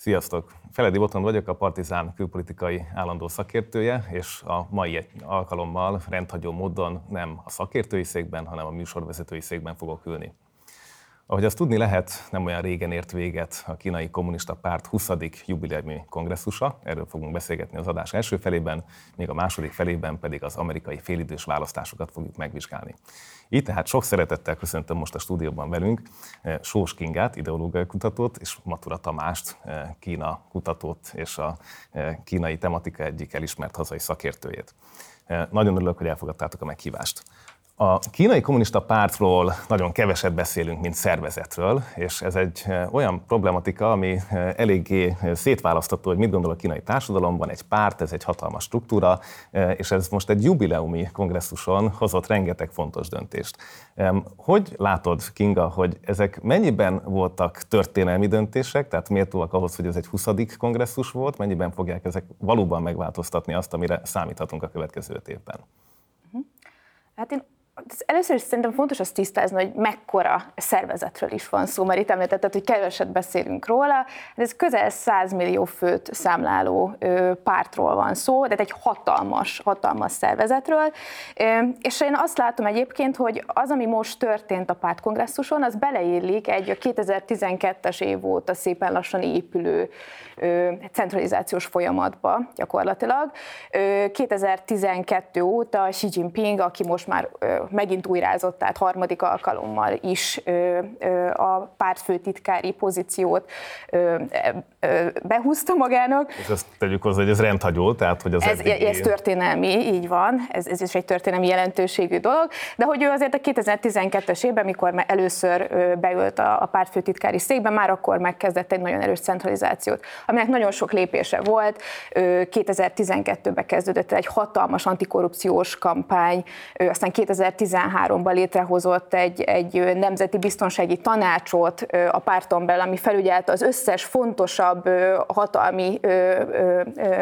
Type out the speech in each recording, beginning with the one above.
Sziasztok! Feledi Botond vagyok, a Partizán külpolitikai állandó szakértője, és a mai alkalommal rendhagyó módon nem a szakértői székben, hanem a műsorvezetői székben fogok ülni. Ahogy azt tudni lehet, nem olyan régen ért véget a kínai kommunista párt 20. jubileumi kongresszusa, erről fogunk beszélgetni az adás első felében, még a második felében pedig az amerikai félidős választásokat fogjuk megvizsgálni. Így tehát sok szeretettel köszöntöm most a stúdióban velünk eh, Sós Kingát, ideológiai kutatót, és Matura Tamást, eh, Kína kutatót és a eh, kínai tematika egyik elismert hazai szakértőjét. Nagyon örülök, hogy elfogadtátok a meghívást. A kínai kommunista pártról nagyon keveset beszélünk, mint szervezetről, és ez egy eh, olyan problematika, ami eh, eléggé eh, szétválasztható, hogy mit gondol a kínai társadalomban, egy párt, ez egy hatalmas struktúra, és ez most egy jubileumi kongresszuson hozott rengeteg fontos döntést. Hogy látod, Kinga, hogy ezek mennyiben voltak történelmi döntések, tehát méltóak ahhoz, hogy ez egy 20. kongresszus volt, mennyiben fogják ezek valóban megváltoztatni azt, amire számíthatunk a következő évben? Hát én Először is szerintem fontos azt tisztázni, hogy mekkora szervezetről is van szó, mert itt említetted, hogy keveset beszélünk róla, de ez közel 100 millió főt számláló pártról van szó, de egy hatalmas, hatalmas szervezetről. És én azt látom egyébként, hogy az, ami most történt a pártkongresszuson, az beleillik egy a 2012-es év óta szépen lassan épülő centralizációs folyamatba gyakorlatilag. 2012 óta Xi Jinping, aki most már megint újrázott, tehát harmadik alkalommal is a pártfőtitkári pozíciót behúzta magának. És ezt tegyük hozzá, hogy ez rendhagyó, tehát hogy az ez, eddigi... ez történelmi, így van, ez, ez is egy történelmi jelentőségű dolog, de hogy ő azért a 2012-es évben, mikor először beült a, a pártfőtitkári székbe, már akkor megkezdett egy nagyon erős centralizációt, aminek nagyon sok lépése volt. 2012-ben kezdődött egy hatalmas antikorrupciós kampány, aztán 2013-ban létrehozott egy, egy nemzeti biztonsági tanácsot a párton belül, ami felügyelte az összes fontosabb hatalmi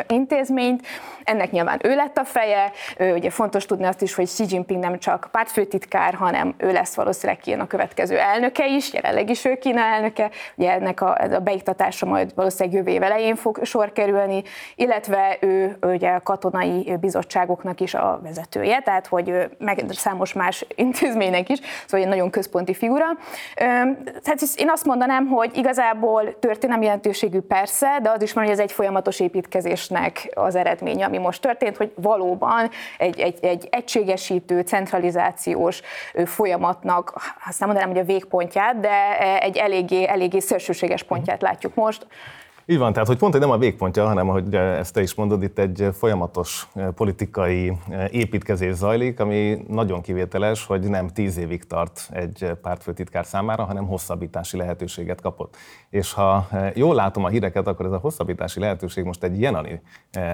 intézményt. Ennek nyilván ő lett a feje. Ugye fontos tudni azt is, hogy Xi Jinping nem csak pártfőtitkár, hanem ő lesz valószínűleg Kína következő elnöke is, jelenleg is ő Kína elnöke. Ugye ennek a, a beiktatása majd valószínűleg jövő év elején fog sor kerülni, illetve ő ugye a katonai bizottságoknak is a vezetője, tehát hogy meg számos más intézménynek is, szóval egy nagyon központi figura. Tehát én azt mondanám, hogy igazából történelmi jelentőségű persze, de az is van, hogy ez egy folyamatos építkezésnek az eredménye, ami most történt, hogy valóban egy, egy, egy egységesítő, centralizációs folyamatnak, azt nem mondanám, hogy a végpontját, de egy eléggé, eléggé szélsőséges pontját látjuk most. Így van, tehát hogy pont, hogy nem a végpontja, hanem ahogy ezt te is mondod, itt egy folyamatos eh, politikai eh, építkezés zajlik, ami nagyon kivételes, hogy nem tíz évig tart egy pártfőtitkár számára, hanem hosszabbítási lehetőséget kapott. És ha eh, jól látom a híreket, akkor ez a hosszabbítási lehetőség most egy jenani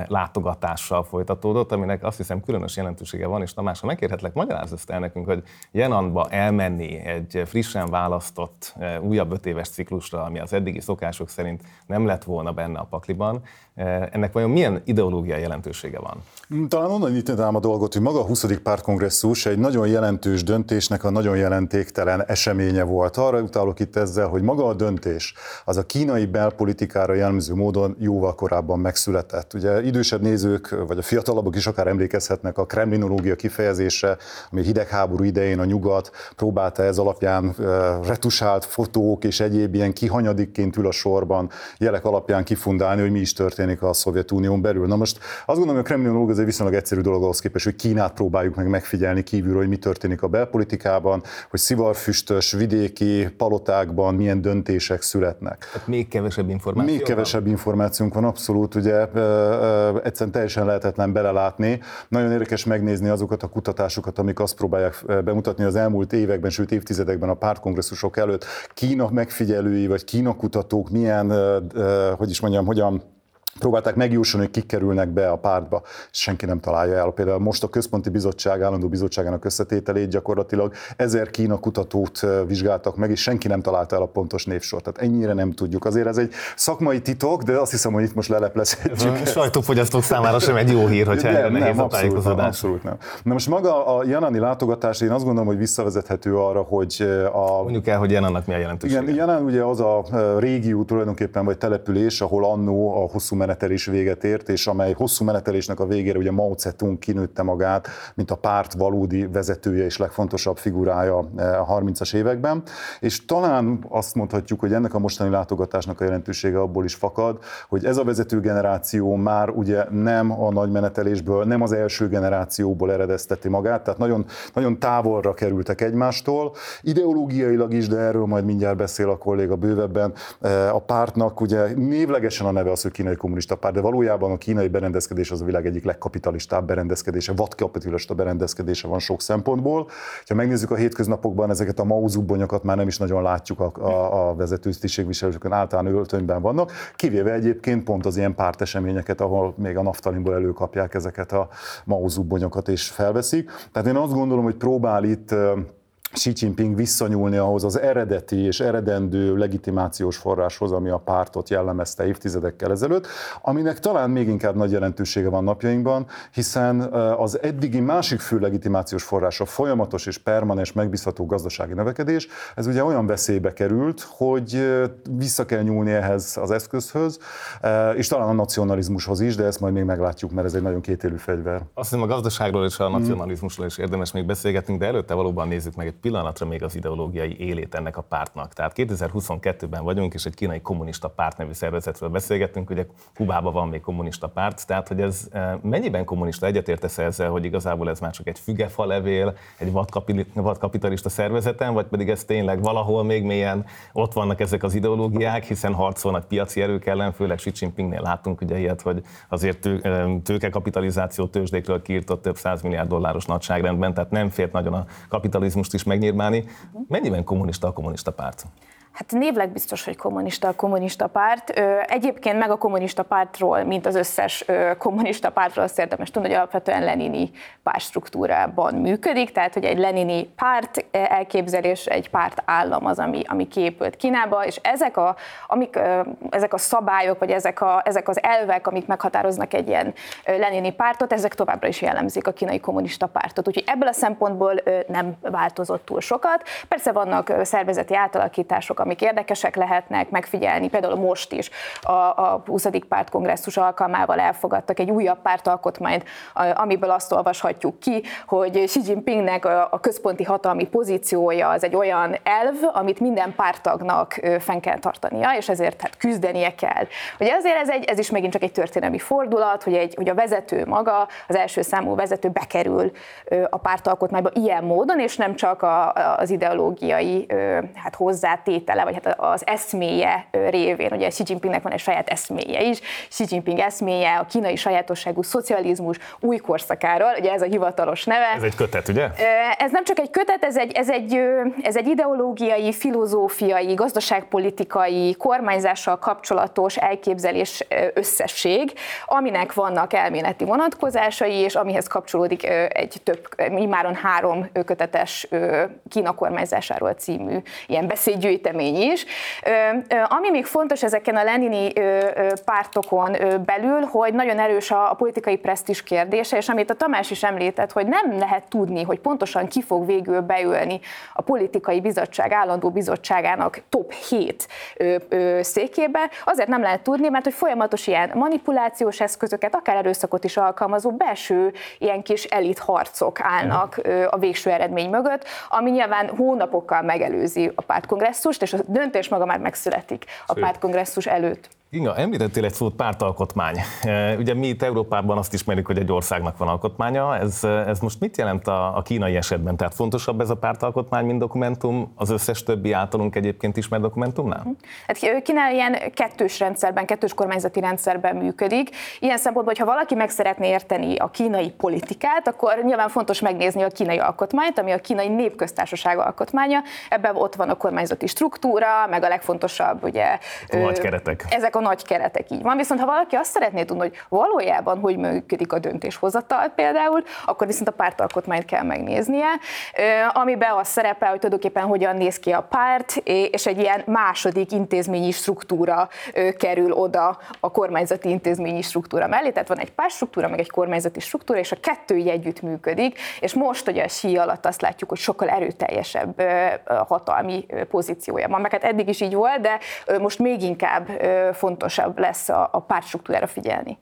látogatással folytatódott, aminek azt hiszem különös jelentősége van, és Tamás, ha megkérhetlek, magyarázz ezt el nekünk, hogy Jenanba elmenni egy frissen választott újabb öt éves ciklusra, ami az eddigi szokások szerint nem lett volna benne a pakliban, ennek vajon milyen ideológiai jelentősége van? Talán onnan nyitnám a dolgot, hogy maga a 20. pártkongresszus egy nagyon jelentős döntésnek a nagyon jelentéktelen eseménye volt. Arra utalok itt ezzel, hogy maga a döntés az a kínai belpolitikára jellemző módon jóval korábban megszületett. Ugye idősebb nézők, vagy a fiatalabbak is akár emlékezhetnek a kremlinológia kifejezése, ami hidegháború idején a nyugat próbálta ez alapján eh, retusált fotók és egyéb ilyen kihanyadikként ül a sorban jelek alapján kifundálni, hogy mi is történt történik a Szovjetunión belül. Na most azt gondolom, hogy a kremlinológ ez egy viszonylag egyszerű dolog ahhoz képest, hogy Kínát próbáljuk meg megfigyelni kívülről, hogy mi történik a belpolitikában, hogy szivarfüstös vidéki palotákban milyen döntések születnek. Tehát még kevesebb információ Még kevesebb információnk van, abszolút, ugye egyszerűen teljesen lehetetlen belelátni. Nagyon érdekes megnézni azokat a kutatásokat, amik azt próbálják bemutatni az elmúlt években, sőt évtizedekben a pártkongresszusok előtt. Kína megfigyelői vagy Kína kutatók milyen, hogy is mondjam, hogyan próbálták megjósolni, hogy kik kerülnek be a pártba, senki nem találja el. Például most a Központi Bizottság, állandó bizottságának összetételét gyakorlatilag ezer Kína kutatót vizsgáltak meg, és senki nem találta el a pontos névsort. Tehát ennyire nem tudjuk. Azért ez egy szakmai titok, de azt hiszem, hogy itt most leleplezhetjük. A sajtófogyasztók számára sem egy jó hír, hogyha erre nehéz a tájékozódás. Abszolút nem. Na most maga a Janani látogatás, én azt gondolom, hogy visszavezethető arra, hogy a... Mondjuk el, hogy Janannak mi a jelentősége. Igen, Janan ugye az a régió tulajdonképpen, vagy település, ahol annó a hosszú menetelés véget ért, és amely hosszú menetelésnek a végére ugye Mao Zedong kinőtte magát, mint a párt valódi vezetője és legfontosabb figurája eh, a 30-as években. És talán azt mondhatjuk, hogy ennek a mostani látogatásnak a jelentősége abból is fakad, hogy ez a vezető generáció már ugye nem a nagy menetelésből, nem az első generációból eredezteti magát, tehát nagyon, nagyon távolra kerültek egymástól, ideológiailag is, de erről majd mindjárt beszél a kolléga bővebben. Eh, a pártnak ugye névlegesen a neve az, hogy kínai kommunista párt, de valójában a kínai berendezkedés az a világ egyik legkapitalistább berendezkedése, vadkapitalista berendezkedése van sok szempontból. Ha megnézzük a hétköznapokban ezeket a mauzubonyokat már nem is nagyon látjuk a, a, a vezető tisztségviselőkön, általán öltönyben vannak, kivéve egyébként pont az ilyen párteseményeket, ahol még a naftalinból előkapják ezeket a mauzubonyokat és felveszik. Tehát én azt gondolom, hogy próbál itt Xi Jinping visszanyúlni ahhoz az eredeti és eredendő legitimációs forráshoz, ami a pártot jellemezte évtizedekkel ezelőtt, aminek talán még inkább nagy jelentősége van napjainkban, hiszen az eddigi másik fő legitimációs forrás a folyamatos és permanens megbízható gazdasági növekedés, ez ugye olyan veszélybe került, hogy vissza kell nyúlni ehhez az eszközhöz, és talán a nacionalizmushoz is, de ezt majd még meglátjuk, mert ez egy nagyon kétélű fegyver. Azt hiszem a gazdaságról és a nacionalizmusról is érdemes még beszélgetni, de előtte valóban nézzük meg egy pillanatra még az ideológiai élét ennek a pártnak. Tehát 2022-ben vagyunk, és egy kínai kommunista párt nevű szervezetről beszélgetünk, ugye Kubában van még kommunista párt, tehát hogy ez e, mennyiben kommunista egyetértesz ezzel, hogy igazából ez már csak egy fügefa levél, egy vadkapitalista szervezeten, vagy pedig ez tényleg valahol még mélyen ott vannak ezek az ideológiák, hiszen harcolnak piaci erők ellen, főleg Xi Jinpingnél látunk ugye ilyet, hogy azért tő, e, tőkekapitalizáció tőzsdékről kiirtott több milliárd dolláros nagyságrendben, tehát nem fért nagyon a kapitalizmust is megnyírmálni. Mennyiben kommunista a kommunista párt? Hát névleg biztos, hogy kommunista a kommunista párt. Egyébként meg a kommunista pártról, mint az összes kommunista pártról azt érdemes tudni, hogy alapvetően lenini pártstruktúrában működik, tehát hogy egy lenini párt elképzelés, egy párt állam az, ami, ami képült Kínába, és ezek a, amik, ezek a szabályok, vagy ezek, a, ezek az elvek, amik meghatároznak egy ilyen lenini pártot, ezek továbbra is jellemzik a kínai kommunista pártot. Úgyhogy ebből a szempontból nem változott túl sokat. Persze vannak szervezeti átalakítások, amik érdekesek lehetnek megfigyelni, például most is a, a 20. pártkongresszus alkalmával elfogadtak egy újabb pártalkotmányt, amiből azt olvashatjuk ki, hogy Xi Jinpingnek a központi hatalmi pozíciója az egy olyan elv, amit minden pártagnak fenn kell tartania, és ezért hát küzdenie kell. Ugye azért ez, egy, ez is megint csak egy történelmi fordulat, hogy, egy, hogy a vezető maga, az első számú vezető bekerül a pártalkotmányba ilyen módon, és nem csak a, az ideológiai hát hozzátétel hitele, vagy hát az eszméje révén, ugye Xi Jinpingnek van egy saját eszméje is, Xi Jinping eszméje a kínai sajátosságú szocializmus új korszakáról, ugye ez a hivatalos neve. Ez egy kötet, ugye? Ez nem csak egy kötet, ez egy, ez egy, ez egy ideológiai, filozófiai, gazdaságpolitikai, kormányzással kapcsolatos elképzelés összesség, aminek vannak elméleti vonatkozásai, és amihez kapcsolódik egy több, imáron három kötetes Kína kormányzásáról című ilyen beszédgyűjtemény, eredmény is. Ami még fontos ezeken a Lenini pártokon belül, hogy nagyon erős a politikai presztis kérdése, és amit a Tamás is említett, hogy nem lehet tudni, hogy pontosan ki fog végül beülni a politikai bizottság, állandó bizottságának top 7 székébe, azért nem lehet tudni, mert hogy folyamatos ilyen manipulációs eszközöket, akár erőszakot is alkalmazó belső ilyen kis elit harcok állnak a végső eredmény mögött, ami nyilván hónapokkal megelőzi a pártkongresszust, és a döntés maga már megszületik a pártkongresszus előtt. Inga, említettél egy szót pártalkotmány. E, ugye mi itt Európában azt ismerjük, hogy egy országnak van alkotmánya. Ez, ez most mit jelent a, a kínai esetben? Tehát fontosabb ez a pártalkotmány, mint dokumentum az összes többi általunk egyébként ismert dokumentumnál? Mhm. Hát Kína ilyen kettős rendszerben, kettős kormányzati rendszerben működik. Ilyen szempontból, hogyha valaki meg szeretné érteni a kínai politikát, akkor nyilván fontos megnézni a kínai alkotmányt, ami a kínai népköztársaság alkotmánya. Ebben ott van a kormányzati struktúra, meg a legfontosabb, ugye, a nagy keretek. Ezek a nagy keretek így van, viszont ha valaki azt szeretné tudni, hogy valójában hogy működik a döntéshozatal például, akkor viszont a pártalkotmányt kell megnéznie, amiben az szerepel, hogy tulajdonképpen hogyan néz ki a párt, és egy ilyen második intézményi struktúra kerül oda a kormányzati intézményi struktúra mellé, tehát van egy pártstruktúra, meg egy kormányzati struktúra, és a kettő így együtt működik, és most ugye a sí alatt azt látjuk, hogy sokkal erőteljesebb hatalmi pozíciója van, meg hát eddig is így volt, de most még inkább fontosabb lesz a, a pártstruktúrára figyelni.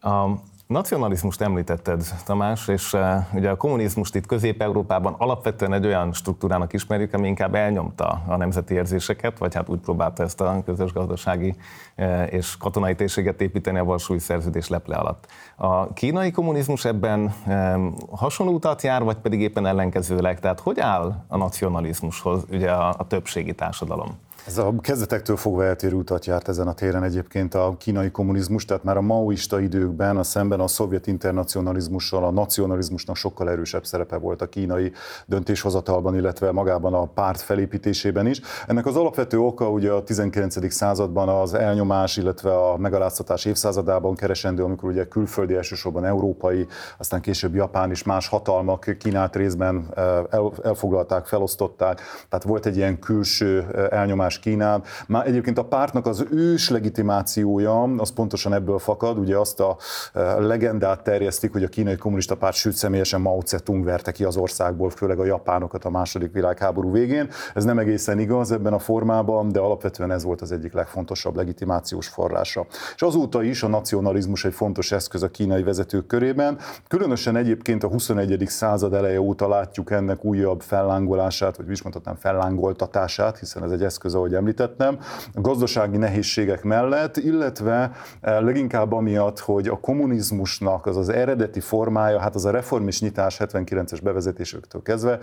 A nacionalizmust említetted, Tamás, és uh, ugye a kommunizmust itt Közép-Európában alapvetően egy olyan struktúrának ismerjük, ami inkább elnyomta a nemzeti érzéseket, vagy hát úgy próbálta ezt a közös gazdasági uh, és katonai térséget építeni a Varsói Szerződés leple alatt. A kínai kommunizmus ebben um, hasonló utat jár, vagy pedig éppen ellenkezőleg? Tehát hogy áll a nacionalizmushoz ugye a, a többségi társadalom? Ez a kezdetektől fogva eltérő utat járt ezen a téren egyébként a kínai kommunizmus, tehát már a maoista időkben a szemben a szovjet internacionalizmussal, a nacionalizmusnak sokkal erősebb szerepe volt a kínai döntéshozatalban, illetve magában a párt felépítésében is. Ennek az alapvető oka ugye a 19. században az elnyomás, illetve a megaláztatás évszázadában keresendő, amikor ugye külföldi, elsősorban európai, aztán később Japán és más hatalmak Kínát részben eh, elfoglalták, felosztották, tehát volt egy ilyen külső eh, elnyomás más Kínán. Már egyébként a pártnak az ős legitimációja, az pontosan ebből fakad, ugye azt a e, legendát terjesztik, hogy a kínai kommunista párt sőt személyesen Mao Tse-tung verte ki az országból, főleg a japánokat a második világháború végén. Ez nem egészen igaz ebben a formában, de alapvetően ez volt az egyik legfontosabb legitimációs forrása. És azóta is a nacionalizmus egy fontos eszköz a kínai vezetők körében. Különösen egyébként a 21. század eleje óta látjuk ennek újabb fellángolását, vagy is mondhatnám fellángoltatását, hiszen ez egy eszköz, ahogy említettem, a gazdasági nehézségek mellett, illetve eh, leginkább amiatt, hogy a kommunizmusnak az az eredeti formája, hát az a reformis nyitás 79-es bevezetésüktől kezdve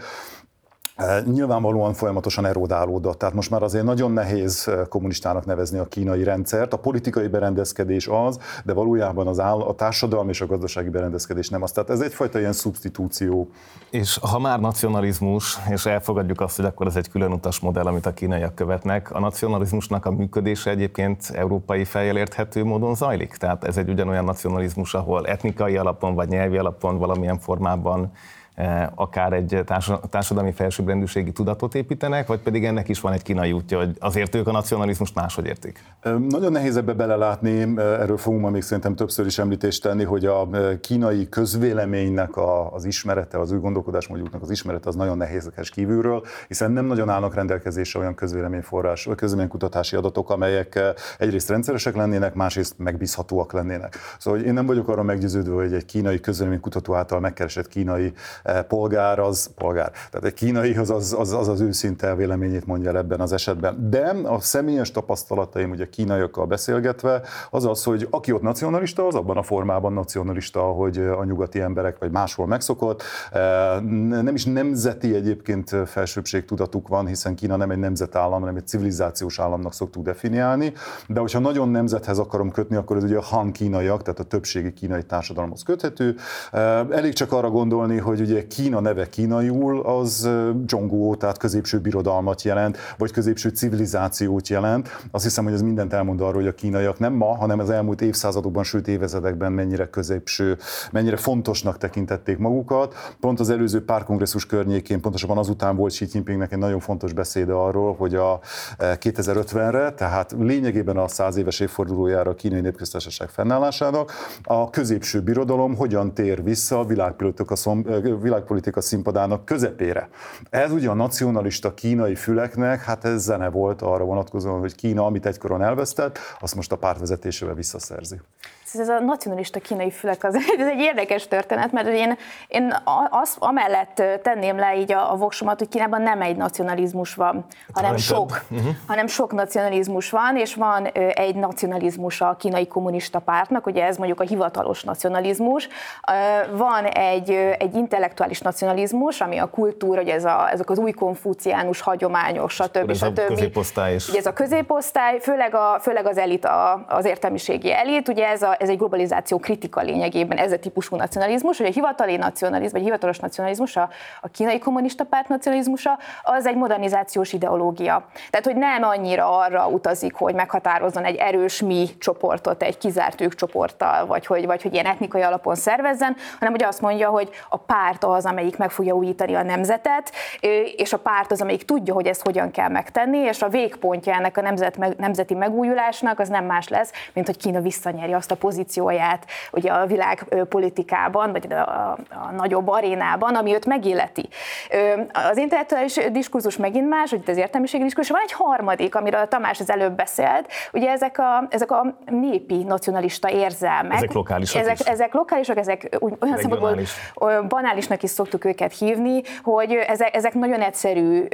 Nyilvánvalóan folyamatosan erodálódott, tehát most már azért nagyon nehéz kommunistának nevezni a kínai rendszert. A politikai berendezkedés az, de valójában az áll, a társadalmi és a gazdasági berendezkedés nem az. Tehát ez egyfajta ilyen szubstitúció. És ha már nacionalizmus, és elfogadjuk azt, hogy akkor ez egy külön utas modell, amit a kínaiak követnek, a nacionalizmusnak a működése egyébként európai fejjel érthető módon zajlik? Tehát ez egy ugyanolyan nacionalizmus, ahol etnikai alapon vagy nyelvi alapon valamilyen formában akár egy társadalmi felsőbbrendűségi tudatot építenek, vagy pedig ennek is van egy kínai útja, hogy azért ők a nacionalizmust máshogy értik? Nagyon nehéz ebbe belelátni, erről fogunk ma még szerintem többször is említést tenni, hogy a kínai közvéleménynek a, az ismerete, az új gondolkodásmódjuknak az ismerete az nagyon nehézekes kívülről, hiszen nem nagyon állnak rendelkezésre olyan közvéleményforrás, vagy közvéleménykutatási adatok, amelyek egyrészt rendszeresek lennének, másrészt megbízhatóak lennének. Szóval én nem vagyok arra meggyőződve, hogy egy kínai közvéleménykutató által megkeresett kínai polgár az polgár. Tehát egy kínai az az, az, az, őszinte véleményét mondja el ebben az esetben. De a személyes tapasztalataim, ugye kínaiakkal beszélgetve, az az, hogy aki ott nacionalista, az abban a formában nacionalista, hogy a nyugati emberek vagy máshol megszokott. Eh, nem is nemzeti egyébként felsőbbség tudatuk van, hiszen Kína nem egy nemzetállam, hanem egy civilizációs államnak szoktuk definiálni. De hogyha nagyon nemzethez akarom kötni, akkor ez ugye a Han kínaiak, tehát a többségi kínai társadalomhoz köthető. Eh, elég csak arra gondolni, hogy ugye ugye Kína neve kínaiul, az Zhongguo, tehát középső birodalmat jelent, vagy középső civilizációt jelent. Azt hiszem, hogy ez mindent elmond arról, hogy a kínaiak nem ma, hanem az elmúlt évszázadokban, sőt évezredekben mennyire középső, mennyire fontosnak tekintették magukat. Pont az előző párkongresszus környékén, pontosabban azután volt Xi Jinpingnek egy nagyon fontos beszéde arról, hogy a 2050-re, tehát lényegében a száz éves évfordulójára a kínai népköztársaság fennállásának, a középső birodalom hogyan tér vissza a világpolitika, világpolitika színpadának közepére. Ez ugye a nacionalista kínai füleknek, hát ez zene volt arra vonatkozóan, hogy Kína, amit egykoron elvesztett, azt most a pártvezetésével visszaszerzi ez a nacionalista kínai fülek, az, ez egy érdekes történet, mert én, én azt amellett tenném le így a, a voksomat, hogy Kínában nem egy nacionalizmus van, hanem sok, uh-huh. hanem sok nacionalizmus van, és van egy nacionalizmus a kínai kommunista pártnak, ugye ez mondjuk a hivatalos nacionalizmus, van egy, egy intellektuális nacionalizmus, ami a kultúra, hogy ez a, ezek az új konfuciánus hagyományok, stb. Ez stb. a középosztály is. Ugye ez a középosztály, főleg, a, főleg az elit, a, az értelmiségi elit, ugye ez, a, ez egy globalizáció kritika lényegében, ez a típusú nacionalizmus, hogy a hivatali nacionalizmus, vagy hivatalos nacionalizmus, a, a kínai kommunista párt nacionalizmusa, az egy modernizációs ideológia. Tehát, hogy nem annyira arra utazik, hogy meghatározzon egy erős mi csoportot, egy kizárt ők csoporttal, vagy hogy, vagy hogy ilyen etnikai alapon szervezzen, hanem hogy azt mondja, hogy a párt az, amelyik meg fogja újítani a nemzetet, és a párt az, amelyik tudja, hogy ezt hogyan kell megtenni, és a végpontja ennek a nemzet, nemzeti megújulásnak az nem más lesz, mint hogy Kína visszanyeri azt a pozícióját ugye a világpolitikában, vagy a, a, a nagyobb arénában, ami őt megilleti. Az intellektuális diskurzus megint más, hogy az értelmiségi diskurzus, van egy harmadik, amiről a Tamás az előbb beszélt, ugye ezek a, ezek a népi nacionalista érzelmek. Ezek lokálisak ezek, is. ezek lokálisak, ezek olyan szempontból banálisnak is szoktuk őket hívni, hogy ezek, ezek nagyon egyszerű,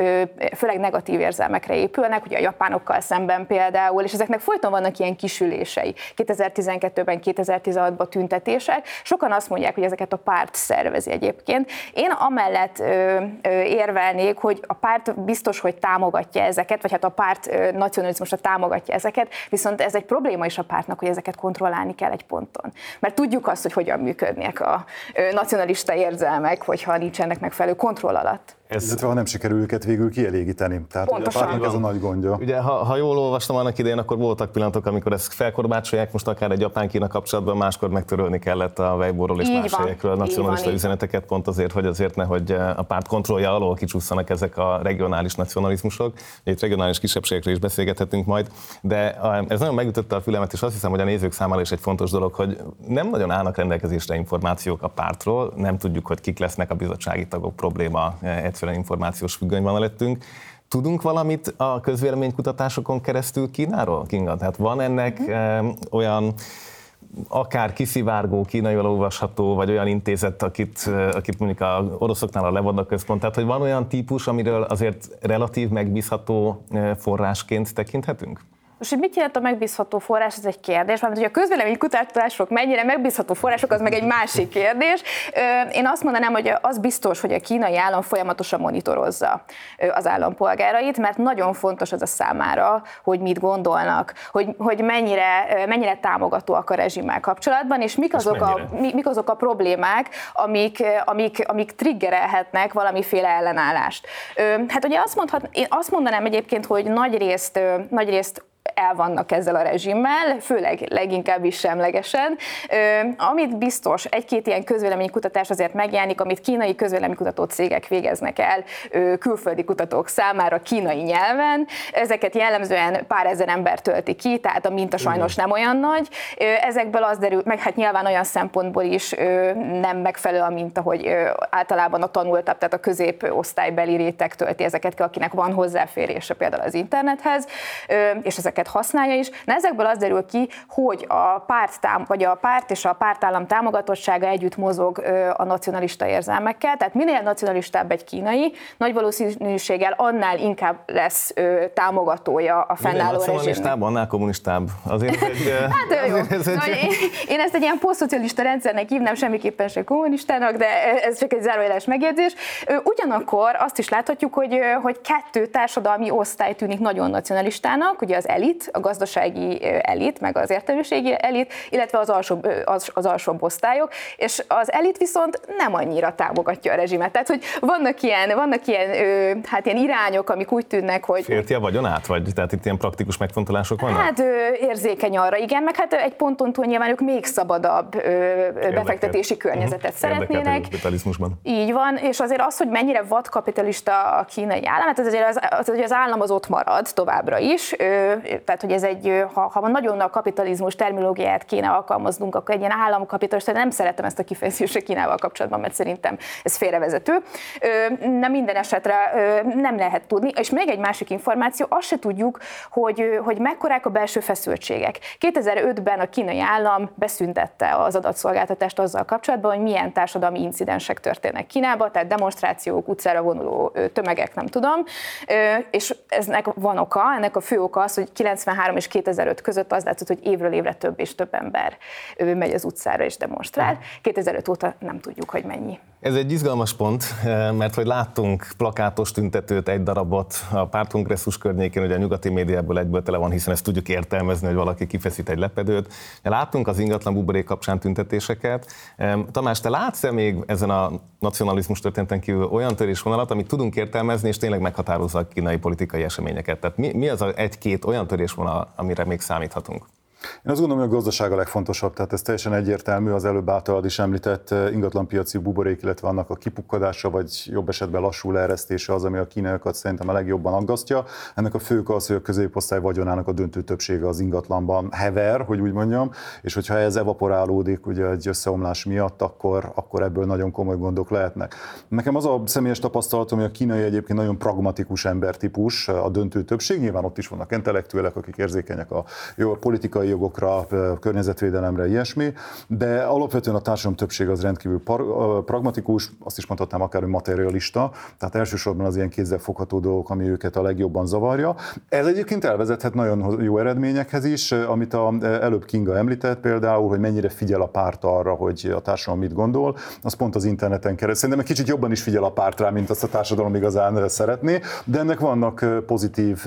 főleg negatív érzelmekre épülnek, ugye a japánokkal szemben például, és ezeknek folyton vannak ilyen kisülései. 2012-ben, 2016-ban tüntetések. Sokan azt mondják, hogy ezeket a párt szervezi egyébként. Én amellett érvelnék, hogy a párt biztos, hogy támogatja ezeket, vagy hát a párt nacionalizmusra támogatja ezeket, viszont ez egy probléma is a pártnak, hogy ezeket kontrollálni kell egy ponton. Mert tudjuk azt, hogy hogyan működnek a nacionalista érzelmek, hogyha nincsenek megfelelő kontroll alatt. Ez... Illetve ha nem sikerül őket végül kielégíteni. Tehát Pontosan. ugye a ez a nagy gondja. Ugye, ha, ha jól olvastam annak idején, akkor voltak pillanatok, amikor ezt felkorbácsolják, most akár egy japán-kína kapcsolatban, máskor megtörölni kellett a Weibo-ról és Így más van. helyekről nacionalista van, így üzeneteket, pont azért, hogy azért ne, hogy a párt kontrollja alól kicsusszanak ezek a regionális nacionalizmusok. Itt regionális kisebbségekről is beszélgethetünk majd, de ez nagyon megütötte a fülemet, és azt hiszem, hogy a nézők számára is egy fontos dolog, hogy nem nagyon állnak rendelkezésre információk a pártról, nem tudjuk, hogy kik lesznek a bizottsági tagok probléma egyszerűen információs függöny van előttünk. Tudunk valamit a közvéleménykutatásokon keresztül Kínáról, Kinga? Tehát van ennek mm. olyan akár kiszivárgó, kínai olvasható, vagy olyan intézet, akit, akit mondjuk a oroszoknál a Levada központ, tehát hogy van olyan típus, amiről azért relatív megbízható forrásként tekinthetünk? Most, hogy mit jelent a megbízható forrás, ez egy kérdés, mert hogy a közvéleménykutatások mennyire megbízható források, az meg egy másik kérdés. Én azt mondanám, hogy az biztos, hogy a kínai állam folyamatosan monitorozza az állampolgárait, mert nagyon fontos az a számára, hogy mit gondolnak, hogy, hogy mennyire, mennyire támogatóak a rezsimmel kapcsolatban, és mik azok, a, mik azok a problémák, amik, amik, amik triggerelhetnek valamiféle ellenállást. Hát ugye azt, mondhat, én azt mondanám egyébként, hogy nagy részt, nagy részt el vannak ezzel a rezsimmel, főleg leginkább is semlegesen. Amit biztos, egy-két ilyen közvéleménykutatás azért megjelenik, amit kínai közvéleménykutató cégek végeznek el külföldi kutatók számára kínai nyelven. Ezeket jellemzően pár ezer ember tölti ki, tehát a minta sajnos nem olyan nagy. Ezekből az derül, meg hát nyilván olyan szempontból is nem megfelelő a minta, hogy általában a tanultabb, tehát a középosztálybeli réteg tölti ezeket, akinek van hozzáférése például az internethez, és ezeket használja is. Na ezekből az derül ki, hogy a párt, tám, vagy a párt és a pártállam támogatottsága együtt mozog a nacionalista érzelmekkel, tehát minél nacionalistább egy kínai, nagy valószínűséggel annál inkább lesz támogatója a fennálló nacionalistább, annál kommunistább. Azért egy, hát jó. Ez egy... Én, én ezt egy ilyen posztszocialista rendszernek hívnám, semmiképpen sem kommunistának, de ez csak egy zárójeles megjegyzés. Ugyanakkor azt is láthatjuk, hogy, hogy kettő társadalmi osztály tűnik nagyon nacionalistának, ugye az elit, a gazdasági elit, meg az értelmiségi elit, illetve az alsóbb, az, az alsóbb osztályok, és az elit viszont nem annyira támogatja a rezsimet. Tehát, hogy vannak ilyen, vannak ilyen, hát ilyen irányok, amik úgy tűnnek, hogy... Félti a vagyonát, vagy tehát itt ilyen praktikus megfontolások vannak? Hát érzékeny arra, igen, meg hát egy ponton túl nyilván ők még szabadabb befektetési környezetet uh-huh. szeretnének. Így van, és azért az, hogy mennyire vadkapitalista a kínai állam, hát azért az, az, az, az állam az ott marad továbbra is, tehát hogy ez egy, ha, ha nagyon a kapitalizmus terminológiát kéne alkalmaznunk, akkor egy ilyen államkapitalista, nem szeretem ezt a kifejezést Kínával kapcsolatban, mert szerintem ez félrevezető. Nem minden esetre nem lehet tudni, és még egy másik információ, azt se tudjuk, hogy, hogy mekkorák a belső feszültségek. 2005-ben a kínai állam beszüntette az adatszolgáltatást azzal kapcsolatban, hogy milyen társadalmi incidensek történnek Kínában, tehát demonstrációk, utcára vonuló tömegek, nem tudom, és eznek van oka, ennek a fő oka az, hogy 93 és 2005 között az látszott, hogy évről évre több és több ember megy az utcára és demonstrál. 2005 óta nem tudjuk, hogy mennyi. Ez egy izgalmas pont, mert hogy láttunk plakátos tüntetőt, egy darabot a pártkongresszus környékén, ugye a nyugati médiából egyből tele van, hiszen ezt tudjuk értelmezni, hogy valaki kifeszít egy lepedőt. Láttunk az ingatlan buborék kapcsán tüntetéseket. Tamás, te látsz-e még ezen a nacionalizmus történeten kívül olyan törésvonalat, amit tudunk értelmezni, és tényleg meghatározza a kínai politikai eseményeket? Tehát mi, mi az a egy-két olyan törésvonal, amire még számíthatunk? Én azt gondolom, hogy a gazdaság a legfontosabb, tehát ez teljesen egyértelmű, az előbb általad is említett eh, ingatlanpiaci buborék, illetve annak a kipukkadása, vagy jobb esetben lassú leeresztése az, ami a kínaiakat szerintem a legjobban aggasztja. Ennek a fő az, hogy a középosztály vagyonának a döntő többsége az ingatlanban hever, hogy úgy mondjam, és hogyha ez evaporálódik ugye egy összeomlás miatt, akkor, akkor ebből nagyon komoly gondok lehetnek. Nekem az a személyes tapasztalatom, hogy a kínai egyébként nagyon pragmatikus embertípus, a döntő többség, nyilván ott is vannak intellektuelek, akik érzékenyek a jó politikai jogokra, környezetvédelemre, ilyesmi, de alapvetően a társadalom többség az rendkívül pragmatikus, azt is mondhatnám akár, hogy materialista, tehát elsősorban az ilyen kézzelfogható dolgok, ami őket a legjobban zavarja. Ez egyébként elvezethet nagyon jó eredményekhez is, amit a, előbb Kinga említett például, hogy mennyire figyel a párt arra, hogy a társadalom mit gondol, az pont az interneten keresztül. Szerintem egy kicsit jobban is figyel a párt rá, mint azt a társadalom igazán szeretné, de ennek vannak pozitív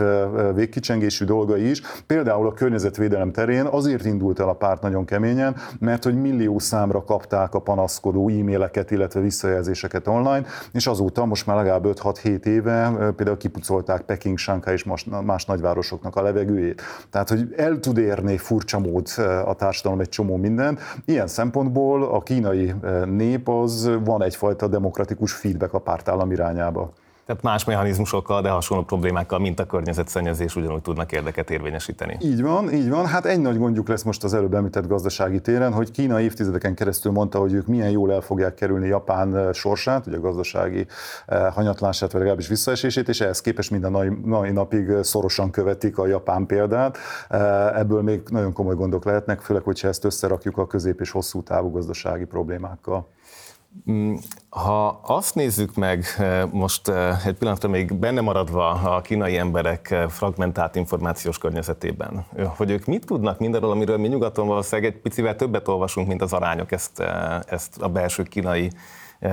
végkicsengésű dolgai is. Például a környezetvédelem terén terén azért indult el a párt nagyon keményen, mert hogy millió számra kapták a panaszkodó e-maileket, illetve visszajelzéseket online, és azóta most már legalább 5-6-7 éve például kipucolták Peking, Shanghai és más, más nagyvárosoknak a levegőjét. Tehát, hogy el tud érni furcsa mód a társadalom egy csomó mindent. Ilyen szempontból a kínai nép az van egyfajta demokratikus feedback a pártállam irányába. Tehát más mechanizmusokkal, de hasonló problémákkal, mint a környezetszennyezés ugyanúgy tudnak érdeket érvényesíteni. Így van, így van. Hát egy nagy gondjuk lesz most az előbb említett gazdasági téren, hogy Kína évtizedeken keresztül mondta, hogy ők milyen jól el fogják kerülni Japán eh, sorsát, ugye a gazdasági eh, hanyatlását, vagy legalábbis visszaesését, és ehhez képest minden mai, mai napig eh, szorosan követik a japán példát. Ebből még nagyon komoly gondok lehetnek, főleg, hogyha ezt összerakjuk a közép- és hosszú távú gazdasági problémákkal. Mm, ha azt nézzük meg eh, most eh, egy pillanatra még benne maradva a kínai emberek eh, fragmentált információs környezetében, hogy ők mit tudnak mindenről, amiről mi nyugaton valószínűleg egy picivel többet olvasunk, mint az arányok ezt, ezt a belső kínai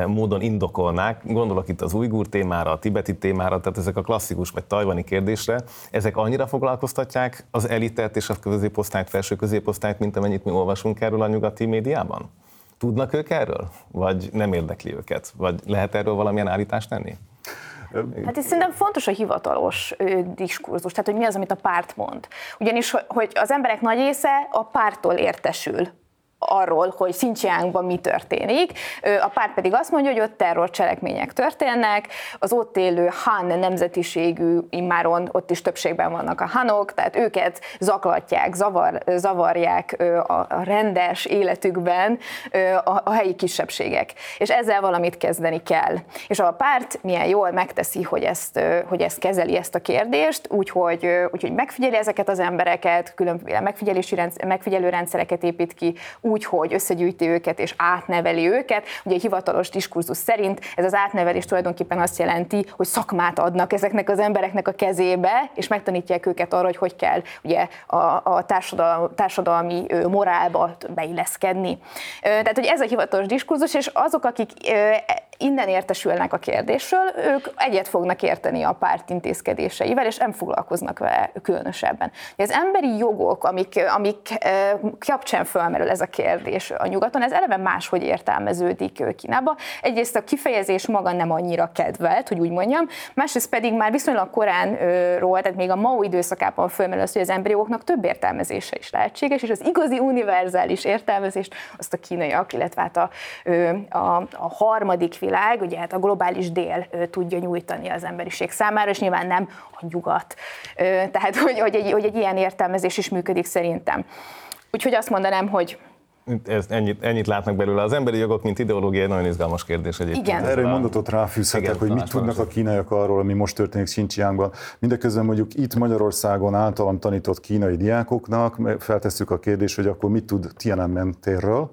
módon indokolnák. Gondolok itt az ujgur témára, a tibeti témára, tehát ezek a klasszikus vagy tajvani kérdésre. Ezek annyira foglalkoztatják az elitet és a középosztályt, felső középosztályt, mint amennyit mi olvasunk erről a nyugati médiában? Tudnak ők erről? Vagy nem érdekli őket? Vagy lehet erről valamilyen állítást tenni? Hát itt szerintem fontos a hivatalos diskurzus, tehát hogy mi az, amit a párt mond. Ugyanis, hogy az emberek nagy része a pártól értesül arról, hogy Xinjiangban mi történik. A párt pedig azt mondja, hogy ott terrorcselekmények történnek, az ott élő Han nemzetiségű immáron, ott is többségben vannak a Hanok, tehát őket zaklatják, zavar, zavarják a rendes életükben a, a helyi kisebbségek. És ezzel valamit kezdeni kell. És a párt milyen jól megteszi, hogy ezt, hogy ezt kezeli, ezt a kérdést, úgyhogy, úgyhogy megfigyeli ezeket az embereket, különféle megfigyelési rendszer, megfigyelő rendszereket épít ki, úgy, hogy összegyűjti őket és átneveli őket. Ugye a hivatalos diskurzus szerint ez az átnevelés tulajdonképpen azt jelenti, hogy szakmát adnak ezeknek az embereknek a kezébe, és megtanítják őket arra, hogy hogy kell ugye a, a társadalmi, társadalmi morálba beilleszkedni. Tehát, hogy ez a hivatalos diskurzus, és azok, akik innen értesülnek a kérdésről, ők egyet fognak érteni a párt intézkedéseivel, és nem foglalkoznak vele különösebben. Az emberi jogok, amik, amik kapcsán fölmerül ez a kérdés a nyugaton, ez eleve máshogy értelmeződik Kínába. Egyrészt a kifejezés maga nem annyira kedvelt, hogy úgy mondjam, másrészt pedig már viszonylag koránról, tehát még a Mao időszakában fölmerül az, hogy az emberi jogoknak több értelmezése is lehetséges, és az igazi univerzális értelmezést azt a kínaiak, illetve hát a, a, a harmadik világ, ugye hát a globális dél tudja nyújtani az emberiség számára, és nyilván nem a nyugat. Tehát, hogy, hogy, egy, hogy egy ilyen értelmezés is működik szerintem. Úgyhogy azt mondanám, hogy ez, ennyit, ennyit látnak belőle. Az emberi jogok, mint ideológia, egy nagyon izgalmas kérdés egyébként. Igen. Erre egy mondatot ráfűzhetek, hogy mit tudnak a kínaiak arról, ami most történik Xinjiangban. Mindeközben mondjuk itt Magyarországon általam tanított kínai diákoknak feltesszük a kérdést, hogy akkor mit tud Tiananmen térről,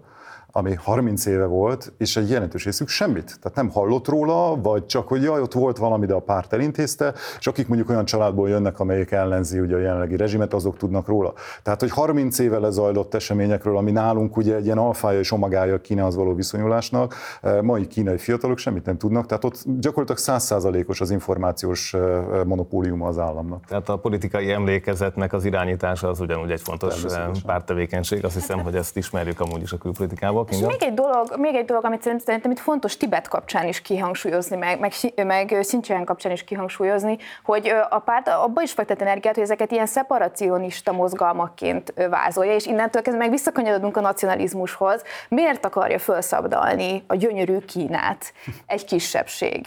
ami 30 éve volt, és egy jelentős részük semmit. Tehát nem hallott róla, vagy csak, hogy jaj, ott volt valami, de a párt elintézte, és akik mondjuk olyan családból jönnek, amelyik ellenzi ugye a jelenlegi rezsimet, azok tudnak róla. Tehát, hogy 30 éve lezajlott eseményekről, ami nálunk ugye egy ilyen alfája és omagája a Kínához való viszonyulásnak, eh, mai kínai fiatalok semmit nem tudnak, tehát ott gyakorlatilag százszázalékos az információs eh, monopóliuma az államnak. Tehát a politikai emlékezetnek az irányítása az ugyanúgy egy fontos eh, pártevékenység, azt hiszem, hogy ezt ismerjük amúgy is a külpolitikában. És még egy dolog, még egy dolog, amit szerintem itt fontos Tibet kapcsán is kihangsúlyozni, meg, meg, meg Szincsen kapcsán is kihangsúlyozni, hogy a párt abba is fektet energiát, hogy ezeket ilyen szeparacionista mozgalmakként vázolja, és innentől kezdve meg visszakanyarodunk a nacionalizmushoz. Miért akarja felszabdalni a gyönyörű Kínát egy kisebbség?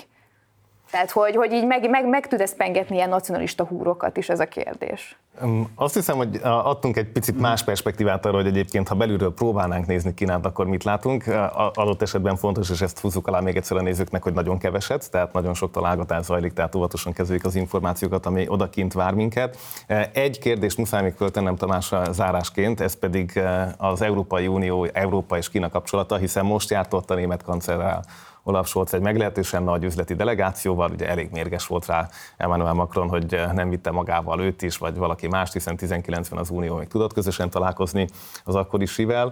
Tehát, hogy, hogy így meg, meg, meg tud ezt pengetni ilyen nacionalista húrokat is ez a kérdés. Azt hiszem, hogy adtunk egy picit más perspektívát arra, hogy egyébként, ha belülről próbálnánk nézni Kínát, akkor mit látunk. Adott esetben fontos, és ezt fúzzuk alá még egyszer a nézőknek, hogy nagyon keveset, tehát nagyon sok találgatás zajlik, tehát óvatosan kezeljük az információkat, ami odakint vár minket. Egy kérdést muszáj még föltennem Tamásra zárásként, ez pedig az Európai Unió, Európa és Kína kapcsolata, hiszen most járt a német kancellár Olaf Scholz egy meglehetősen nagy üzleti delegációval, ugye elég mérges volt rá Emmanuel Macron, hogy eh, nem vitte magával őt is, vagy valaki mást, hiszen 19-ben az Unió még tudott közösen találkozni az akkori sivel.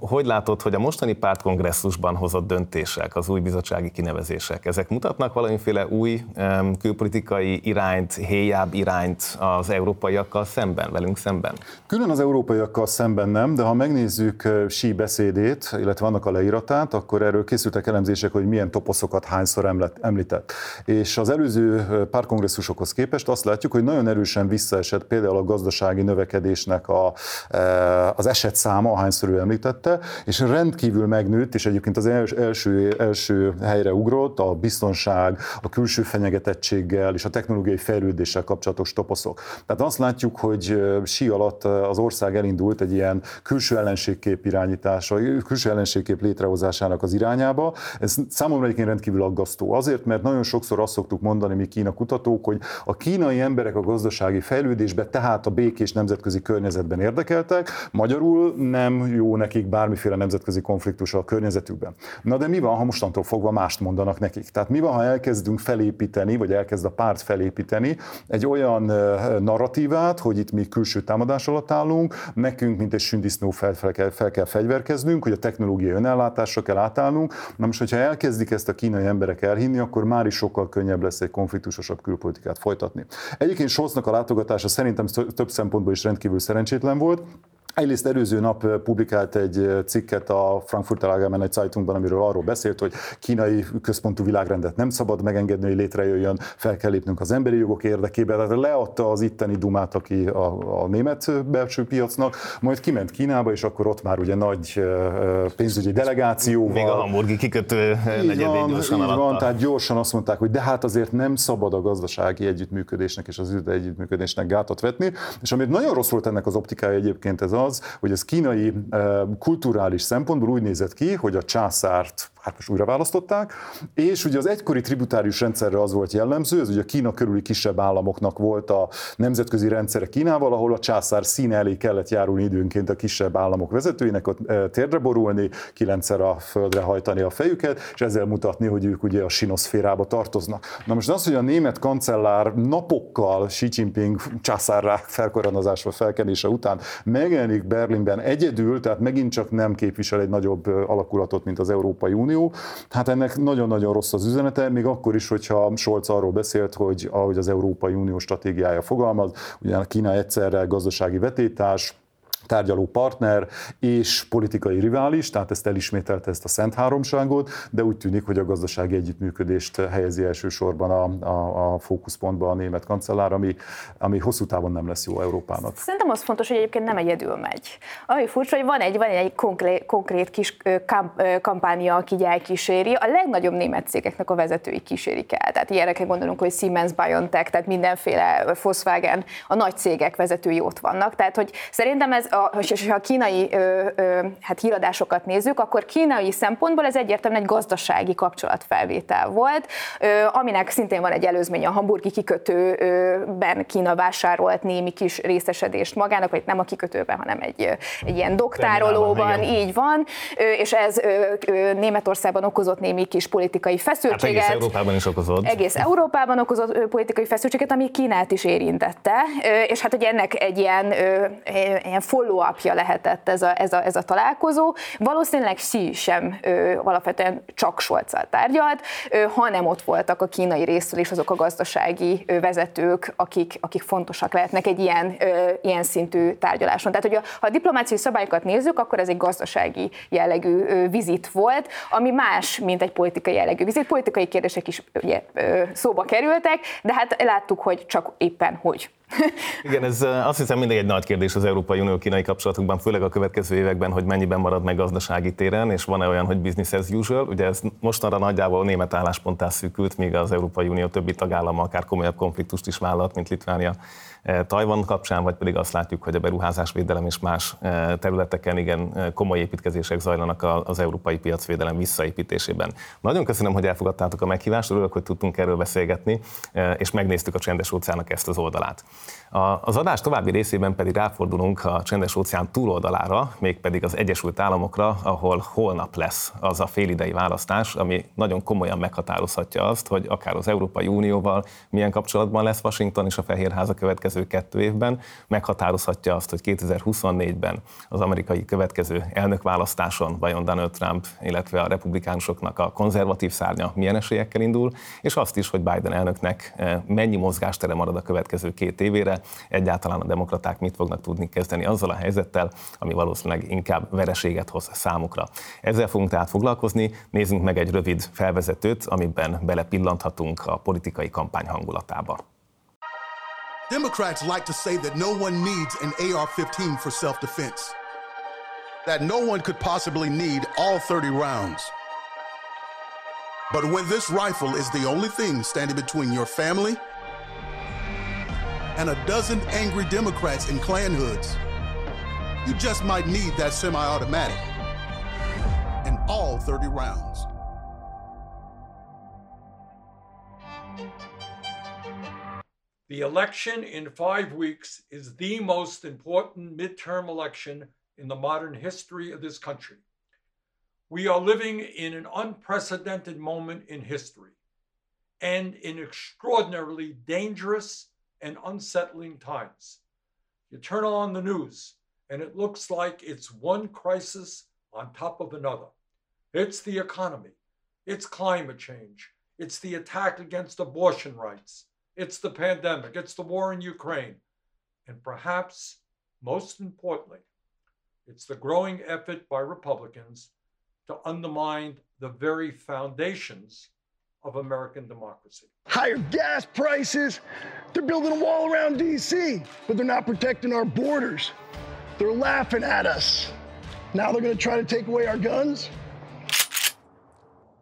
Hogy látod, hogy a mostani pártkongresszusban hozott döntések, az új bizottsági kinevezések, ezek mutatnak valamiféle új külpolitikai irányt, héjább irányt az európaiakkal szemben, velünk szemben? Külön az európaiakkal szemben nem, de ha megnézzük eh, sí beszédét, illetve annak a leíratát, akkor erről készültek elemzések elemzések, hogy milyen toposzokat hányszor említett. És az előző párkongresszusokhoz képest azt látjuk, hogy nagyon erősen visszaesett például a gazdasági növekedésnek a, az eset száma, ahányszor ő említette, és rendkívül megnőtt, és egyébként az első, első helyre ugrott a biztonság, a külső fenyegetettséggel és a technológiai fejlődéssel kapcsolatos toposzok. Tehát azt látjuk, hogy sí alatt az ország elindult egy ilyen külső ellenségkép irányítása, külső ellenségkép létrehozásának az irányába, ez számomra egyébként rendkívül aggasztó. Azért, mert nagyon sokszor azt szoktuk mondani mi Kína kutatók, hogy a kínai emberek a gazdasági fejlődésbe, tehát a békés nemzetközi környezetben érdekeltek, magyarul nem jó nekik bármiféle nemzetközi konfliktus a környezetükben. Na de mi van, ha mostantól fogva mást mondanak nekik? Tehát mi van, ha elkezdünk felépíteni, vagy elkezd a párt felépíteni egy olyan narratívát, hogy itt mi külső támadás alatt állunk, nekünk, mint egy sündisznó fel, fel, kell, fel kell fegyverkeznünk, hogy a technológiai önellátásra kell átállnunk. Na most, hogyha elkezdik ezt a kínai emberek elhinni, akkor már is sokkal könnyebb lesz egy konfliktusosabb külpolitikát folytatni. Egyébként Scholznak a látogatása szerintem több szempontból is rendkívül szerencsétlen volt. Egyrészt előző nap publikált egy cikket a Frankfurt Allgemeine Zeitungban, amiről arról beszélt, hogy kínai központú világrendet nem szabad megengedni, hogy létrejöjjön, fel kell lépnünk az emberi jogok érdekében. Tehát leadta az itteni dumát, aki a, a német belső piacnak, majd kiment Kínába, és akkor ott már ugye nagy pénzügyi delegációval. Még a hamburgi kikötő negyedén gyorsan így van, tehát gyorsan azt mondták, hogy de hát azért nem szabad a gazdasági együttműködésnek és az üzleti együttműködésnek gátat vetni. És amit nagyon rossz volt ennek az optikája egyébként ez az, hogy ez kínai kulturális szempontból úgy nézett ki, hogy a császárt hát most újra választották, és ugye az egykori tributárius rendszerre az volt jellemző, ez ugye a Kína körüli kisebb államoknak volt a nemzetközi rendszere Kínával, ahol a császár színe elé kellett járulni időnként a kisebb államok vezetőinek, ott térdre borulni, kilencszer a földre hajtani a fejüket, és ezzel mutatni, hogy ők ugye a sinoszférába tartoznak. Na most az, hogy a német kancellár napokkal Xi Jinping császárrá felkoronazásra felkenése után megjelenik Berlinben egyedül, tehát megint csak nem képvisel egy nagyobb alakulatot, mint az Európai Unió, Unió. Hát ennek nagyon-nagyon rossz az üzenete, még akkor is, hogyha Scholz arról beszélt, hogy ahogy az Európai Unió stratégiája fogalmaz, ugye Kína egyszerre gazdasági vetétás, tárgyaló partner és politikai rivális, tehát ezt elismételte ezt a Szent Háromságot, de úgy tűnik, hogy a gazdasági együttműködést helyezi elsősorban a, a, a fókuszpontba a német kancellár, ami, ami hosszú távon nem lesz jó Európának. Szerintem az fontos, hogy egyébként nem egyedül megy. Ami furcsa, hogy van egy, van egy konkrét, konkrét kis kamp, kampánya, aki elkíséri. A legnagyobb német cégeknek a vezetői kísérik el. Tehát ilyenre kell gondolnunk, hogy Siemens, BioNTech, tehát mindenféle Volkswagen, a nagy cégek vezetői ott vannak. Tehát, hogy szerintem ez a, ha a kínai ö, ö, hát híradásokat nézzük, akkor kínai szempontból ez egyértelműen egy gazdasági kapcsolatfelvétel volt, ö, aminek szintén van egy előzmény a hamburgi kikötőben Kína vásárolt némi kis részesedést magának, vagy nem a kikötőben, hanem egy, egy ilyen doktárolóban, így van, és ez Németországban okozott némi kis politikai feszültséget. Hát egész Európában is okozott. Egész Európában okozott politikai feszültséget, ami Kínát is érintette, és hát ugye ennek egy ilyen, ilyen follow-upja lehetett ez a, ez, a, ez a találkozó. Valószínűleg Xi sem alapvetően csak scholz tárgyalt, hanem ott voltak a kínai részről is azok a gazdasági vezetők, akik, akik fontosak lehetnek egy ilyen, ilyen szintű tárgyaláson. Tehát, hogy a, ha a diplomáciai szabályokat nézzük, akkor ez egy gazdasági jellegű vizit volt, ami más, mint egy politikai jellegű vizit. Politikai kérdések is ugye, szóba kerültek, de hát láttuk, hogy csak éppen hogy. Igen, ez azt hiszem mindig egy nagy kérdés az Európai Unió-kínai kapcsolatokban, főleg a következő években, hogy mennyiben marad meg gazdasági téren, és van-e olyan, hogy business as usual. Ugye ez mostanra nagyjából német állásponttá szűkült, míg az Európai Unió többi tagállama akár komolyabb konfliktust is vállalt, mint Litvánia Tajvan kapcsán, vagy pedig azt látjuk, hogy a beruházásvédelem és más területeken igen komoly építkezések zajlanak az európai piacvédelem visszaépítésében. Nagyon köszönöm, hogy elfogadtátok a meghívást, örülök, hogy tudtunk erről beszélgetni, és megnéztük a csendes óceánnak ezt az oldalát. Az adás további részében pedig ráfordulunk a csendes óceán túloldalára, mégpedig az Egyesült Államokra, ahol holnap lesz az a félidei választás, ami nagyon komolyan meghatározhatja azt, hogy akár az Európai Unióval milyen kapcsolatban lesz Washington és a Fehérháza következő kettő évben, meghatározhatja azt, hogy 2024-ben az amerikai következő elnökválasztáson vajon Donald Trump, illetve a republikánusoknak a konzervatív szárnya milyen esélyekkel indul, és azt is, hogy Biden elnöknek eh, mennyi mozgástere marad a következő két évére, egyáltalán a demokraták mit fognak tudni kezdeni azzal a helyzettel, ami valószínűleg inkább vereséget hoz számukra. Ezzel fogunk tehát foglalkozni, nézzünk meg egy rövid felvezetőt, amiben belepillanthatunk a politikai kampány hangulatába. Democrats like to say that no one needs an AR-15 for self-defense. That no one could possibly need all 30 rounds. But when this rifle is the only thing standing between your family and a dozen angry Democrats in Klan hoods, you just might need that semi automatic and all 30 rounds. The election in five weeks is the most important midterm election in the modern history of this country. We are living in an unprecedented moment in history and in extraordinarily dangerous and unsettling times. You turn on the news, and it looks like it's one crisis on top of another. It's the economy, it's climate change, it's the attack against abortion rights, it's the pandemic, it's the war in Ukraine, and perhaps most importantly, it's the growing effort by Republicans to undermine the very foundations of American democracy. Higher gas prices. They're building a wall around D.C., but they're not protecting our borders. They're laughing at us. Now they're going to try to take away our guns?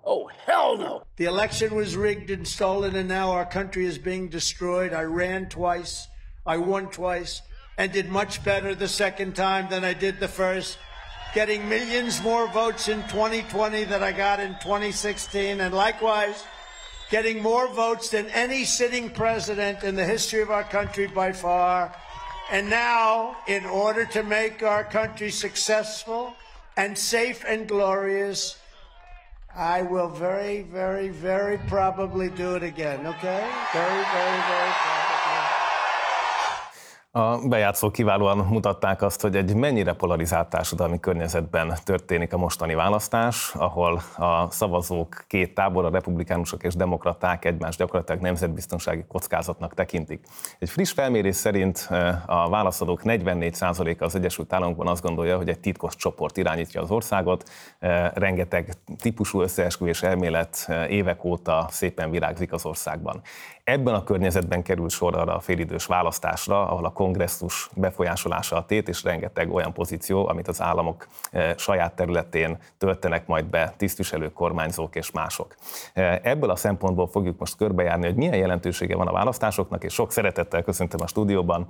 Oh, hell no. The election was rigged and stolen, and now our country is being destroyed. I ran twice, I won twice, and did much better the second time than I did the first getting millions more votes in 2020 than I got in 2016, and likewise, getting more votes than any sitting president in the history of our country by far. And now, in order to make our country successful and safe and glorious, I will very, very, very probably do it again, okay? Very, very, very probably. A bejátszók kiválóan mutatták azt, hogy egy mennyire polarizált társadalmi környezetben történik a mostani választás, ahol a szavazók két tábor, a republikánusok és demokraták egymást gyakorlatilag nemzetbiztonsági kockázatnak tekintik. Egy friss felmérés szerint a válaszadók 44%-a az Egyesült Államokban azt gondolja, hogy egy titkos csoport irányítja az országot, rengeteg típusú összeesküvés elmélet évek óta szépen virágzik az országban. Ebben a környezetben kerül sor arra a félidős választásra, ahol a kongresszus befolyásolása a tét, és rengeteg olyan pozíció, amit az államok saját területén töltenek majd be tisztviselők, kormányzók és mások. Ebből a szempontból fogjuk most körbejárni, hogy milyen jelentősége van a választásoknak, és sok szeretettel köszöntöm a stúdióban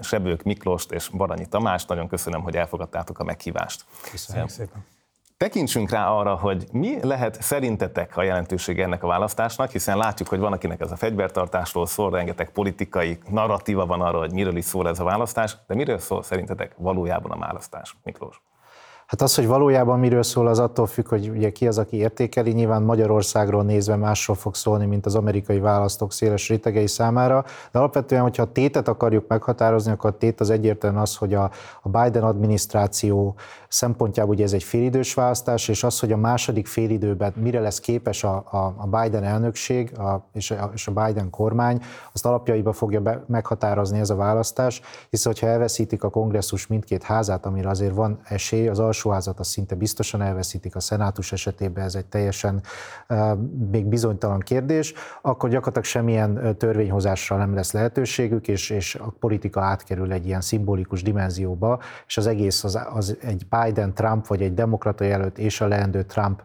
Sebők Miklóst és Baranyi Tamást. Nagyon köszönöm, hogy elfogadtátok a meghívást. Köszönjük szépen. Tekintsünk rá arra, hogy mi lehet szerintetek a jelentősége ennek a választásnak, hiszen látjuk, hogy van, akinek ez a fegyvertartásról szól, rengeteg politikai narratíva van arra, hogy miről is szól ez a választás, de miről szól szerintetek valójában a választás, Miklós? Hát az, hogy valójában miről szól, az attól függ, hogy ugye ki az, aki értékeli. Nyilván Magyarországról nézve másról fog szólni, mint az amerikai választók széles rétegei számára. De alapvetően, hogyha a tétet akarjuk meghatározni, akkor a tét az egyértelműen az, hogy a, Biden adminisztráció szempontjából ugye ez egy félidős választás, és az, hogy a második félidőben mire lesz képes a, a, a Biden elnökség a, és, a, és a Biden kormány, azt alapjaiba fogja be, meghatározni ez a választás, hiszen hogyha elveszítik a kongresszus mindkét házát, amire azért van esély, az alsóházat azt szinte biztosan elveszítik, a szenátus esetében ez egy teljesen még bizonytalan kérdés, akkor gyakorlatilag semmilyen törvényhozásra nem lesz lehetőségük, és, és a politika átkerül egy ilyen szimbolikus dimenzióba, és az egész az, az egy Biden-Trump, vagy egy demokrata jelölt és a leendő Trump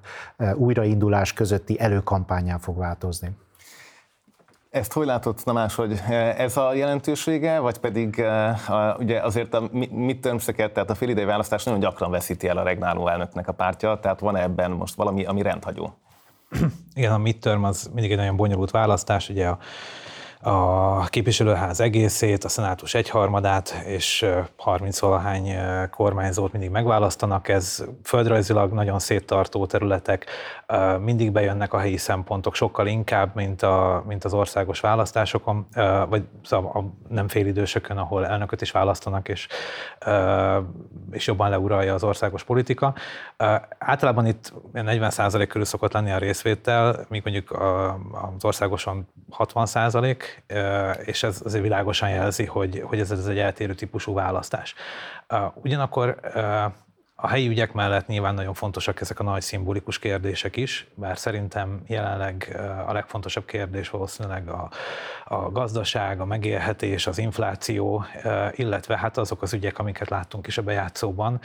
újraindulás közötti előkampányán fog változni. Ezt hogy látod, Tamás, hogy ez a jelentősége, vagy pedig ugye azért a midtermseket, tehát a félidei választás nagyon gyakran veszíti el a regnáló elnöknek a pártja, tehát van ebben most valami, ami rendhagyó? Igen, a midterm az mindig egy nagyon bonyolult választás, ugye a a képviselőház egészét, a szenátus egyharmadát, és 30 valahány kormányzót mindig megválasztanak. Ez földrajzilag nagyon széttartó területek, mindig bejönnek a helyi szempontok sokkal inkább, mint, a, mint az országos választásokon, vagy szóval a nem félidősökön, ahol elnököt is választanak, és, és jobban leuralja az országos politika. Általában itt 40% körül szokott lenni a részvétel, míg mondjuk az országosan 60%, és ez azért világosan jelzi, hogy, hogy ez, ez egy eltérő típusú választás. Ugyanakkor a helyi ügyek mellett nyilván nagyon fontosak ezek a nagy szimbolikus kérdések is, bár szerintem jelenleg a legfontosabb kérdés valószínűleg a, a gazdaság, a megélhetés, az infláció, illetve hát azok az ügyek, amiket láttunk is a bejátszóban,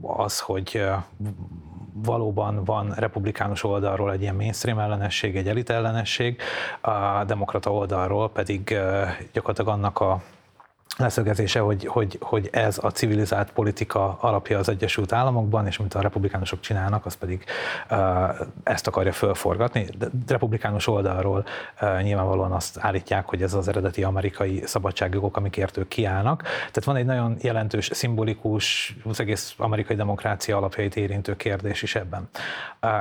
az, hogy valóban van republikánus oldalról egy ilyen mainstream ellenesség, egy elit ellenesség, a demokrata oldalról pedig gyakorlatilag annak a leszögezése, hogy, hogy, hogy ez a civilizált politika alapja az Egyesült Államokban, és amit a republikánusok csinálnak, az pedig ezt akarja fölforgatni. De republikánus oldalról nyilvánvalóan azt állítják, hogy ez az eredeti amerikai szabadságjogok, amikért ők kiállnak. Tehát van egy nagyon jelentős, szimbolikus, az egész amerikai demokrácia alapjait érintő kérdés is ebben.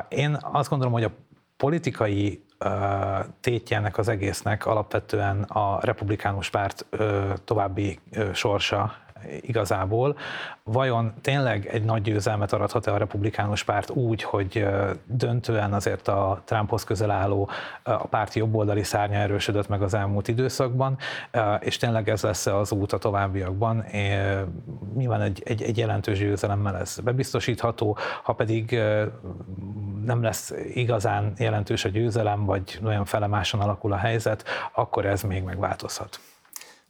Én azt gondolom, hogy a politikai tétje ennek az egésznek alapvetően a republikánus párt további sorsa igazából. Vajon tényleg egy nagy győzelmet arathat-e a republikánus párt úgy, hogy döntően azért a Trumphoz közel álló a párti jobboldali szárnya erősödött meg az elmúlt időszakban, és tényleg ez lesz az út a továbbiakban. Nyilván egy, egy, egy jelentős győzelemmel ez bebiztosítható, ha pedig nem lesz igazán jelentős a győzelem, vagy olyan felemáson alakul a helyzet, akkor ez még megváltozhat.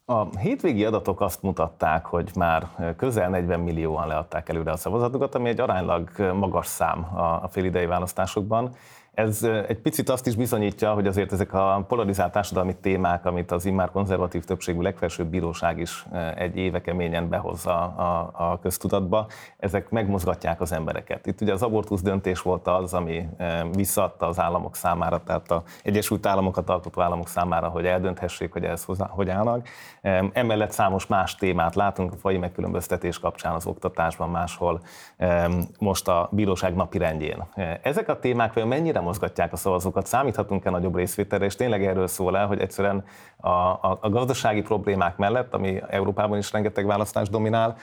A hétvégi adatok azt mutatták, hogy már közel 40 millióan leadták előre a szavazatokat, ami egy aránylag magas szám a félidei választásokban, ez egy picit azt is bizonyítja, hogy azért ezek a polarizált társadalmi témák, amit az immár konzervatív többségű legfelsőbb bíróság is egy éve keményen behozza a, a köztudatba, ezek megmozgatják az embereket. Itt ugye az abortusz döntés volt az, ami visszaadta az államok számára, tehát az Egyesült Államokat alkotó államok számára, hogy eldönthessék, hogy ez hogy állnak. Emellett számos más témát látunk a fai megkülönböztetés kapcsán az oktatásban, máshol most a bíróság napi rendjén. Ezek a témák mennyire mozgatják a szavazókat, számíthatunk-e nagyobb részvételre, és tényleg erről szól el, hogy egyszerűen a, a, a gazdasági problémák mellett, ami Európában is rengeteg választás dominál,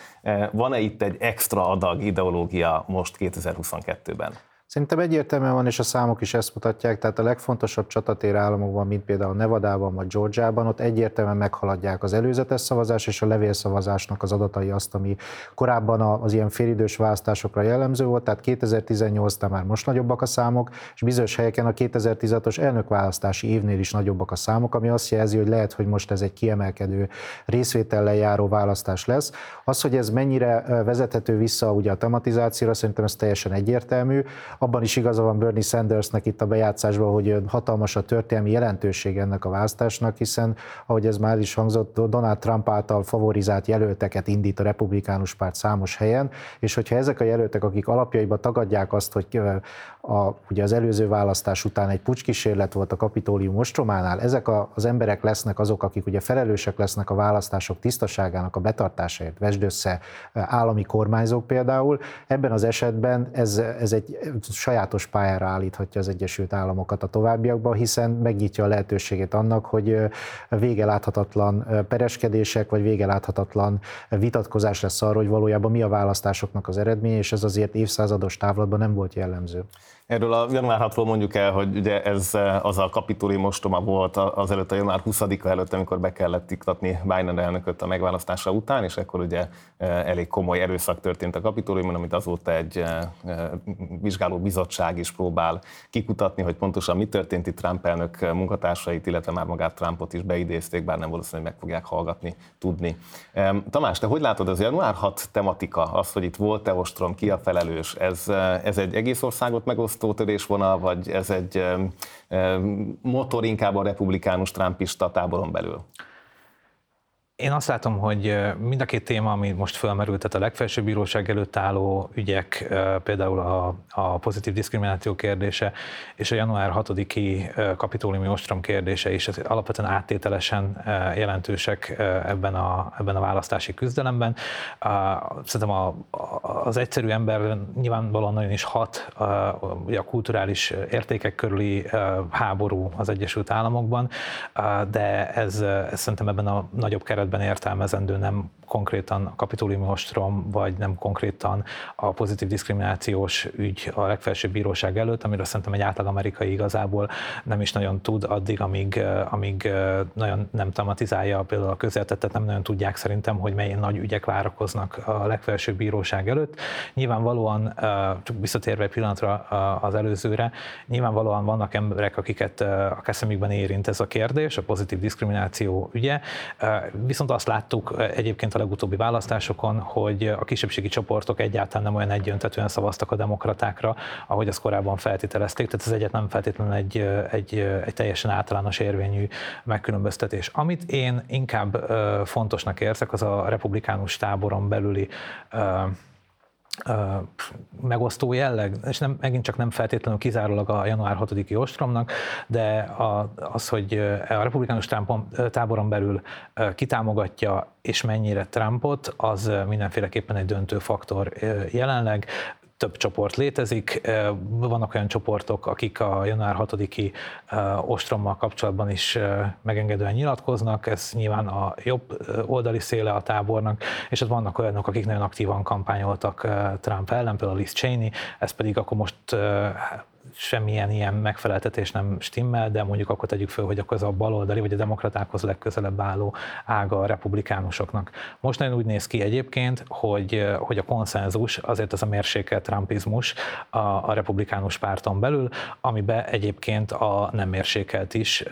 van-e itt egy extra adag ideológia most 2022-ben? Szerintem egyértelműen van, és a számok is ezt mutatják, tehát a legfontosabb csatatér államokban, mint például Nevadában vagy Georgiában, ott egyértelműen meghaladják az előzetes szavazás és a levélszavazásnak az adatai azt, ami korábban az ilyen félidős választásokra jellemző volt, tehát 2018-tán már most nagyobbak a számok, és bizonyos helyeken a 2016-os elnökválasztási évnél is nagyobbak a számok, ami azt jelzi, hogy lehet, hogy most ez egy kiemelkedő részvétellel járó választás lesz. Az, hogy ez mennyire vezethető vissza ugye a tematizációra, szerintem ez teljesen egyértelmű abban is igaza van Bernie Sandersnek itt a bejátszásban, hogy hatalmas a történelmi jelentőség ennek a választásnak, hiszen, ahogy ez már is hangzott, Donald Trump által favorizált jelölteket indít a republikánus párt számos helyen, és hogyha ezek a jelöltek, akik alapjaiban tagadják azt, hogy a, ugye az előző választás után egy pucskísérlet volt a kapitólium ostrománál, ezek a, az emberek lesznek azok, akik ugye felelősek lesznek a választások tisztaságának a betartásáért, vesd össze állami kormányzók például. Ebben az esetben ez, ez egy sajátos pályára állíthatja az Egyesült Államokat a továbbiakban, hiszen megnyitja a lehetőségét annak, hogy vége láthatatlan pereskedések, vagy vége láthatatlan vitatkozás lesz arról, hogy valójában mi a választásoknak az eredménye, és ez azért évszázados távlatban nem volt jellemző. Erről a január 6-ról mondjuk el, hogy ugye ez eh, az a kapitólium mostoma volt az előtt a január 20-a előtt, amikor be kellett iktatni Biden elnököt a megválasztása után, és akkor ugye eh, elég komoly erőszak történt a kapitóliumon, amit azóta egy eh, vizsgáló bizottság is próbál kikutatni, hogy pontosan mi történt itt Trump elnök munkatársait, illetve már magát Trumpot is beidézték, bár nem valószínű, hogy meg fogják hallgatni, tudni. Tamás, te hogy látod az január 6 tematika, az, hogy itt volt-e ostrom, ki a felelős, ez, ez egy egész országot megoszt választótörésvonal, vagy ez egy motor inkább a republikánus trumpista táboron belül? Én azt látom, hogy mind a két téma, ami most fölmerült, tehát a legfelsőbb bíróság előtt álló ügyek, például a, a pozitív diszkrimináció kérdése, és a január 6-i kapitóliumi ostrom kérdése is alapvetően áttételesen jelentősek ebben a, ebben a választási küzdelemben. Szerintem a, az egyszerű ember nyilvánvalóan nagyon is hat a, a kulturális értékek körüli háború az Egyesült Államokban, de ez, ez szerintem ebben a nagyobb keretben esetben értelmezendő nem konkrétan a kapitóliumi ostrom, vagy nem konkrétan a pozitív diszkriminációs ügy a legfelsőbb bíróság előtt, amiről szerintem egy átlag amerikai igazából nem is nagyon tud addig, amíg, amíg nagyon nem tematizálja például a közéletet, tehát nem nagyon tudják szerintem, hogy mely nagy ügyek várakoznak a legfelsőbb bíróság előtt. Nyilvánvalóan, csak visszatérve egy pillanatra az előzőre, nyilvánvalóan vannak emberek, akiket a keszemükben érint ez a kérdés, a pozitív diszkrimináció ügye, viszont azt láttuk egyébként a legutóbbi választásokon, hogy a kisebbségi csoportok egyáltalán nem olyan egyöntetően szavaztak a demokratákra, ahogy azt korábban feltételezték, tehát ez egyet nem feltétlenül egy, egy, egy teljesen általános érvényű megkülönböztetés. Amit én inkább fontosnak érzek, az a republikánus táboron belüli megosztó jelleg, és nem, megint csak nem feltétlenül kizárólag a január 6-i ostromnak, de az, hogy a republikánus táboron belül kitámogatja és mennyire Trumpot, az mindenféleképpen egy döntő faktor jelenleg több csoport létezik. Vannak olyan csoportok, akik a január 6-i ostrommal kapcsolatban is megengedően nyilatkoznak, ez nyilván a jobb oldali széle a tábornak, és ott vannak olyanok, akik nagyon aktívan kampányoltak Trump ellen, például Liz Cheney, ez pedig akkor most semmilyen ilyen megfeleltetés nem stimmel, de mondjuk akkor tegyük föl, hogy akkor ez a baloldali vagy a demokratákhoz legközelebb álló ága a republikánusoknak. Most nagyon úgy néz ki egyébként, hogy, hogy a konszenzus azért az a mérsékelt trumpizmus a, a republikánus párton belül, amibe egyébként a nem mérsékelt is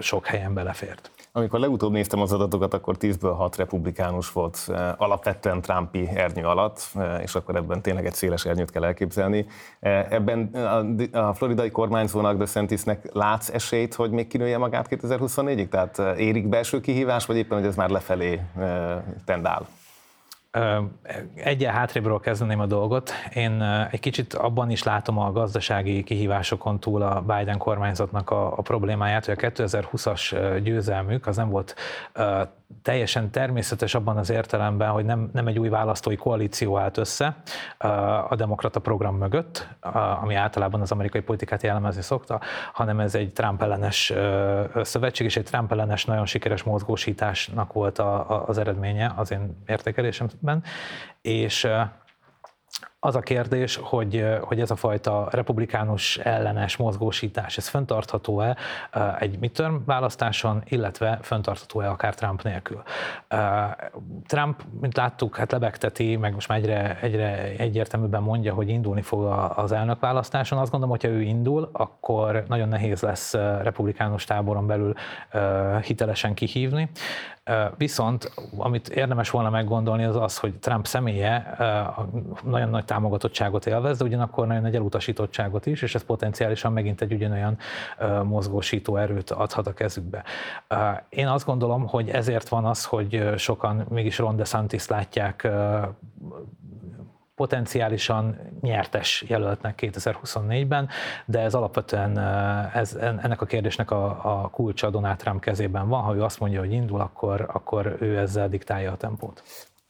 sok helyen belefért. Amikor legutóbb néztem az adatokat, akkor 10-ből 6 republikánus volt eh, alapvetően Trumpi ernyő alatt, eh, és akkor ebben tényleg egy széles ernyőt kell elképzelni. Eh, ebben a floridai kormányzónak, DeSantisnek látsz esélyt, hogy még kinője magát 2024-ig? Tehát érik belső kihívás, vagy éppen, hogy ez már lefelé tendál? Egyen hátrébről kezdeném a dolgot. Én egy kicsit abban is látom a gazdasági kihívásokon túl a Biden kormányzatnak a, a problémáját, hogy a 2020-as győzelmük az nem volt teljesen természetes abban az értelemben, hogy nem, nem egy új választói koalíció állt össze a demokrata program mögött, ami általában az amerikai politikát jellemezni szokta, hanem ez egy Trump ellenes szövetség, és egy Trump ellenes nagyon sikeres mozgósításnak volt a, az eredménye az én értékelésemben. És az a kérdés, hogy, hogy ez a fajta republikánus ellenes mozgósítás, ez föntartható-e egy midterm választáson, illetve föntartható-e akár Trump nélkül. Trump, mint láttuk, hát lebegteti, meg most már egyre, egyre egyértelműbben mondja, hogy indulni fog az elnökválasztáson. Azt gondolom, hogyha ő indul, akkor nagyon nehéz lesz republikánus táboron belül hitelesen kihívni. Viszont amit érdemes volna meggondolni az az, hogy Trump személye nagyon nagy támogatottságot élvez, de ugyanakkor nagyon nagy elutasítottságot is, és ez potenciálisan megint egy ugyanolyan mozgósító erőt adhat a kezükbe. Én azt gondolom, hogy ezért van az, hogy sokan mégis Ron DeSantis látják potenciálisan nyertes jelöltnek 2024-ben, de ez alapvetően ez, ennek a kérdésnek a, a kulcsa Donald Trump kezében van. Ha ő azt mondja, hogy indul, akkor, akkor ő ezzel diktálja a tempót.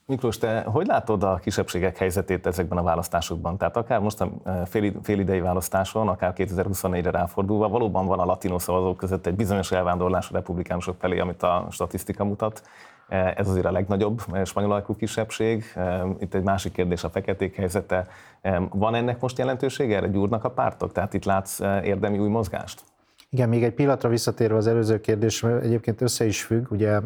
Miklós, te hogy látod a kisebbségek helyzetét ezekben a választásokban? Tehát akár most a fél, félidei választáson, akár 2024-re ráfordulva, valóban van a latinó szavazók között egy bizonyos elvándorlás a republikánusok felé, amit a statisztika mutat. Ez azért a legnagyobb spanyol kisebbség. Itt egy másik kérdés a feketék helyzete. Van ennek most jelentősége? Erre gyúrnak a pártok? Tehát itt látsz érdemi új mozgást? Igen, még egy pillanatra visszatérve az előző kérdés, egyébként össze is függ, ugye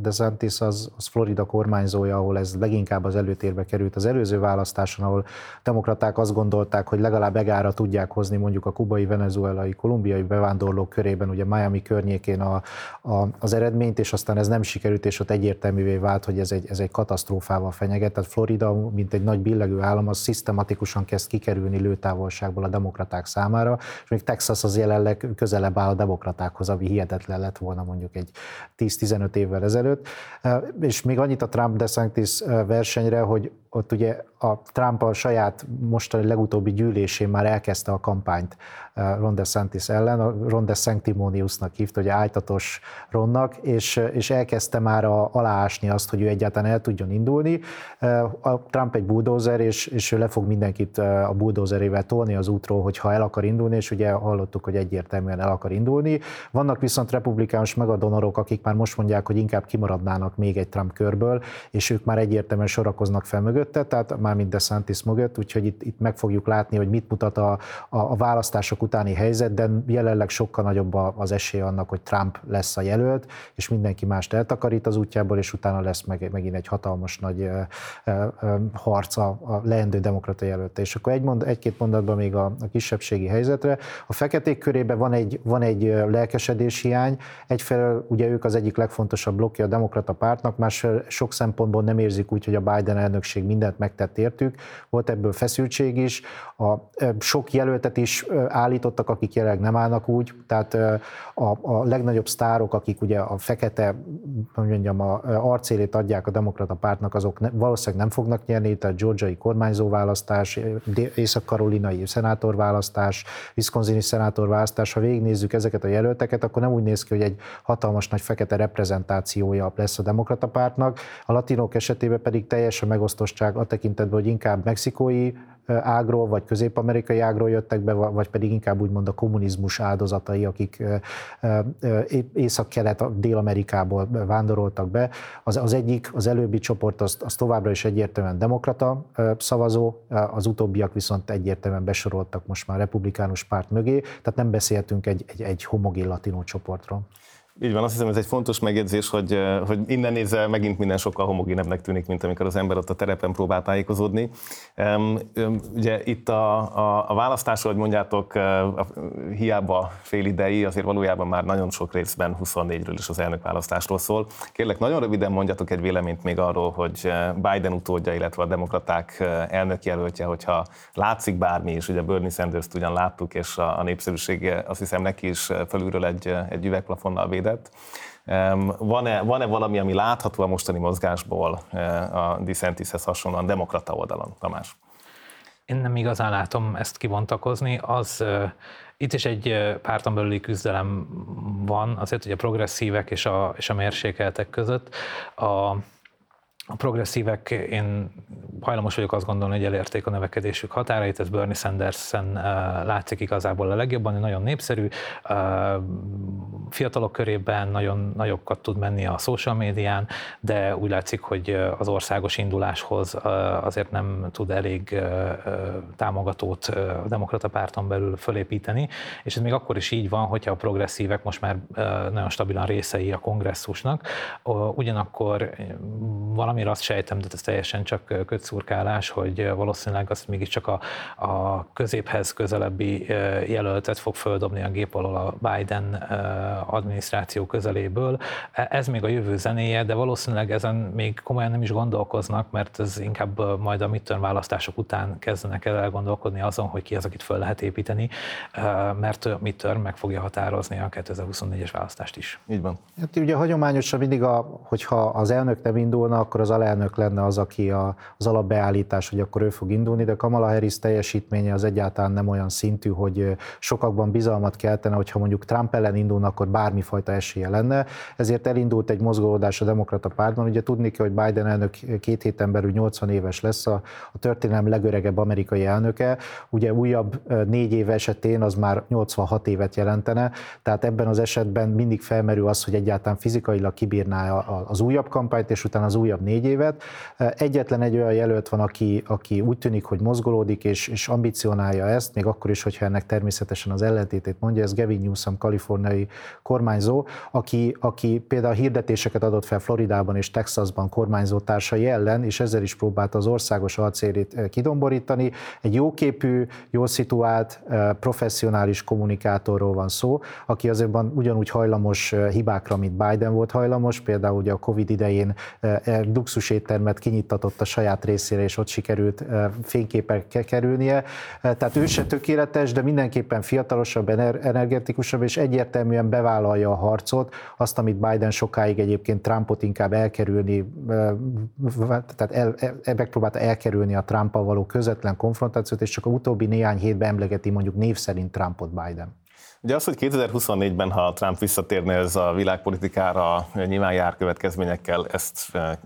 DeSantis az, az Florida kormányzója, ahol ez leginkább az előtérbe került az előző választáson, ahol demokraták azt gondolták, hogy legalább egára tudják hozni mondjuk a kubai, venezuelai, kolumbiai bevándorlók körében, ugye Miami környékén a, a, az eredményt, és aztán ez nem sikerült, és ott egyértelművé vált, hogy ez egy, ez egy katasztrófával fenyeget. Tehát Florida, mint egy nagy billegő állam, az szisztematikusan kezd kikerülni lőtávolságból a demokraták számára, és még Texas az jelenleg közel közelebb áll a demokratákhoz, ami hihetetlen lett volna mondjuk egy 10-15 évvel ezelőtt. És még annyit a Trump-DeSantis versenyre, hogy ott ugye a Trump a saját mostani legutóbbi gyűlésén már elkezdte a kampányt Ron DeSantis ellen, a Ron DeSanctimoniusnak hívta, hogy ájtatos Ronnak, és, és elkezdte már a, aláásni azt, hogy ő egyáltalán el tudjon indulni. A Trump egy bulldozer, és, és ő le fog mindenkit a bulldozerével tolni az útról, hogyha el akar indulni, és ugye hallottuk, hogy egyértelműen el akar indulni. Vannak viszont republikánus megadonorok, akik már most mondják, hogy inkább kimaradnának még egy Trump körből, és ők már egyértelműen sorakoznak fel mögötte, tehát már mint DeSantis mögött, úgyhogy itt, itt meg fogjuk látni, hogy mit mutat a, a, a választások utáni helyzet, de jelenleg sokkal nagyobb az esély annak, hogy Trump lesz a jelölt, és mindenki mást eltakarít az útjából, és utána lesz meg, megint egy hatalmas nagy ö, ö, harc a, a leendő demokrata jelölte. És akkor egy mond, egy-két mondatban még a, a kisebbségi helyzetre. A feketék körében van egy, van egy lelkesedés hiány. Egyfelől ugye ők az egyik legfontosabb blokkja a demokrata pártnak, más sok szempontból nem érzik úgy, hogy a Biden elnökség mindent megtett értük. Volt ebből feszültség is. A, sok jelöltet is állítottak, akik jelenleg nem állnak úgy. Tehát a, a legnagyobb sztárok, akik ugye a fekete, mondjam, a arcélét adják a demokrata pártnak, azok ne, valószínűleg nem fognak nyerni, tehát georgiai kormányzóválasztás, észak-karolinai szenátorválasztás, wisconsini szenátorválasztás, ha végignézzük ezeket a jelölteket, akkor nem úgy néz ki, hogy egy hatalmas nagy fekete reprezentációja lesz a demokrata pártnak, a latinok esetében pedig teljes a megosztottság a tekintetben, hogy inkább mexikói ágról, vagy közép-amerikai ágról jöttek be, vagy pedig inkább úgymond a kommunizmus áldozatai, akik észak-kelet, Dél-Amerikából vándoroltak be. Az, az egyik, az előbbi csoport az, az továbbra is egyértelműen demokrata szavazó, az utóbbiak viszont egyértelműen besoroltak most már republikánus párt mögé, tehát nem beszéltünk egy, egy, egy homogén latinó csoportról. Így van, azt hiszem ez egy fontos megjegyzés, hogy, hogy innen nézve megint minden sokkal homogénebbnek tűnik, mint amikor az ember ott a terepen próbál tájékozódni. Ugye itt a, a, a választás, hogy mondjátok, a, hiába fél idei, azért valójában már nagyon sok részben 24-ről is az elnökválasztásról szól. Kérlek, nagyon röviden mondjatok egy véleményt még arról, hogy Biden utódja, illetve a demokraták elnökjelöltje, hogyha látszik bármi, és ugye Bernie Sanders-t ugyan láttuk, és a, a népszerűsége azt hiszem neki is felülről egy, egy üvegplafonnal véd védett. Van-e, van-e valami, ami látható a mostani mozgásból eh, a DeSantishez hasonlóan demokrata oldalon, Tamás? Én nem igazán látom ezt kibontakozni. Az, itt is egy párton belüli küzdelem van, azért, hogy a progresszívek és a, és a mérsékeltek között. A, a progresszívek, én hajlamos vagyok azt gondolni, hogy elérték a növekedésük határait, ez Bernie Sanders-en látszik igazából a legjobban, nagyon népszerű, fiatalok körében nagyon nagyokat tud menni a social médián, de úgy látszik, hogy az országos induláshoz azért nem tud elég támogatót a demokrata párton belül fölépíteni, és ez még akkor is így van, hogyha a progresszívek most már nagyon stabilan részei a kongresszusnak, ugyanakkor valami valamire azt sejtem, de ez teljesen csak kötszurkálás, hogy valószínűleg azt mégiscsak a, a középhez közelebbi jelöltet fog földobni a gép alól a Biden adminisztráció közeléből. E, ez még a jövő zenéje, de valószínűleg ezen még komolyan nem is gondolkoznak, mert ez inkább majd a midterm választások után kezdenek el elgondolkodni azon, hogy ki az, akit föl lehet építeni, mert a midterm meg fogja határozni a 2024-es választást is. Így van. Hát ugye hagyományosan mindig, a, hogyha az elnök nem indulna, akkor az alelnök lenne az, aki a, az alapbeállítás, hogy akkor ő fog indulni, de Kamala Harris teljesítménye az egyáltalán nem olyan szintű, hogy sokakban bizalmat keltene, hogyha mondjuk Trump ellen indulna, akkor bármifajta esélye lenne. Ezért elindult egy mozgolódás a demokrata pártban. Ugye tudni kell, hogy Biden elnök két héten belül 80 éves lesz, a, a történelem legöregebb amerikai elnöke. Ugye újabb négy év esetén az már 86 évet jelentene, tehát ebben az esetben mindig felmerül az, hogy egyáltalán fizikailag kibírná az újabb kampányt, és utána az újabb négy évet. Egyetlen egy olyan jelölt van, aki, aki úgy tűnik, hogy mozgolódik és, és ambicionálja ezt, még akkor is, hogyha ennek természetesen az ellentétét mondja, ez Gavin Newsom, kaliforniai kormányzó, aki, aki például hirdetéseket adott fel Floridában és Texasban kormányzó társai ellen, és ezzel is próbálta az országos alcérét eh, kidomborítani. Egy jóképű, jól szituált, eh, professzionális kommunikátorról van szó, aki azért ugyanúgy hajlamos eh, hibákra, mint Biden volt hajlamos, például ugye a Covid idején luxus éttermet kinyittatott a saját részére, és ott sikerült fényképekkel kerülnie. Tehát ő se tökéletes, de mindenképpen fiatalosabb, energetikusabb, és egyértelműen bevállalja a harcot, azt, amit Biden sokáig egyébként Trumpot inkább elkerülni, tehát el, el, megpróbálta elkerülni a Trumpal való közvetlen konfrontációt, és csak a utóbbi néhány hétben emlegeti mondjuk név szerint Trumpot Biden. Ugye az, hogy 2024-ben, ha Trump visszatérne ez a világpolitikára, nyilván jár következményekkel, ezt e,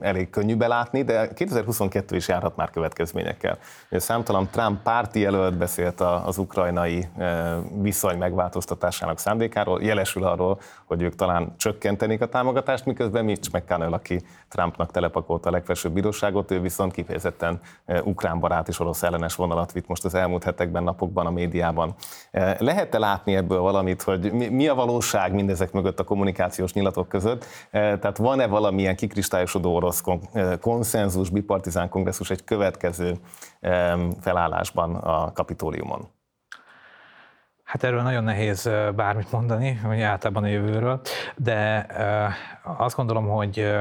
elég könnyű belátni, de 2022 is járhat már következményekkel. Ugye számtalan Trump párti jelölt beszélt az ukrajnai e, viszony megváltoztatásának szándékáról, jelesül arról, hogy ők talán csökkentenék a támogatást, miközben Mitch McConnell, aki Trumpnak telepakolta a legfelsőbb bíróságot, ő viszont kifejezetten e, ukrán barát és orosz ellenes vonalat vitt most az elmúlt hetekben, napokban a médiában. Lehet-e látni ebből valamit, hogy mi, a valóság mindezek mögött a kommunikációs nyilatok között? Tehát van-e valamilyen kikristályosodó orosz konszenzus, bipartizán kongresszus egy következő felállásban a kapitóliumon? Hát erről nagyon nehéz bármit mondani, hogy általában a jövőről, de azt gondolom, hogy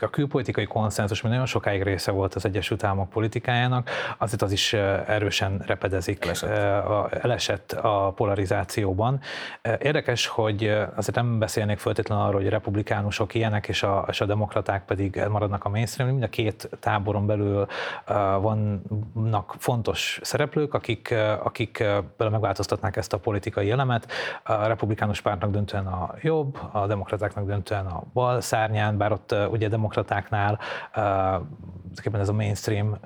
a külpolitikai konszenzus, ami nagyon sokáig része volt az Egyesült Államok politikájának, azért az is erősen repedezik, elesett, elesett a polarizációban. Érdekes, hogy azért nem beszélnék feltétlenül arról, hogy a republikánusok ilyenek, és a, és a demokraták pedig maradnak a mainstream, mind a két táboron belül vannak fontos szereplők, akik, akik megváltoztatnák ezt a politikai elemet. A republikánus pártnak döntően a jobb, a demokratáknak döntően a bal szárnyán, bár ott ugye demokratáknál uh, ez a mainstream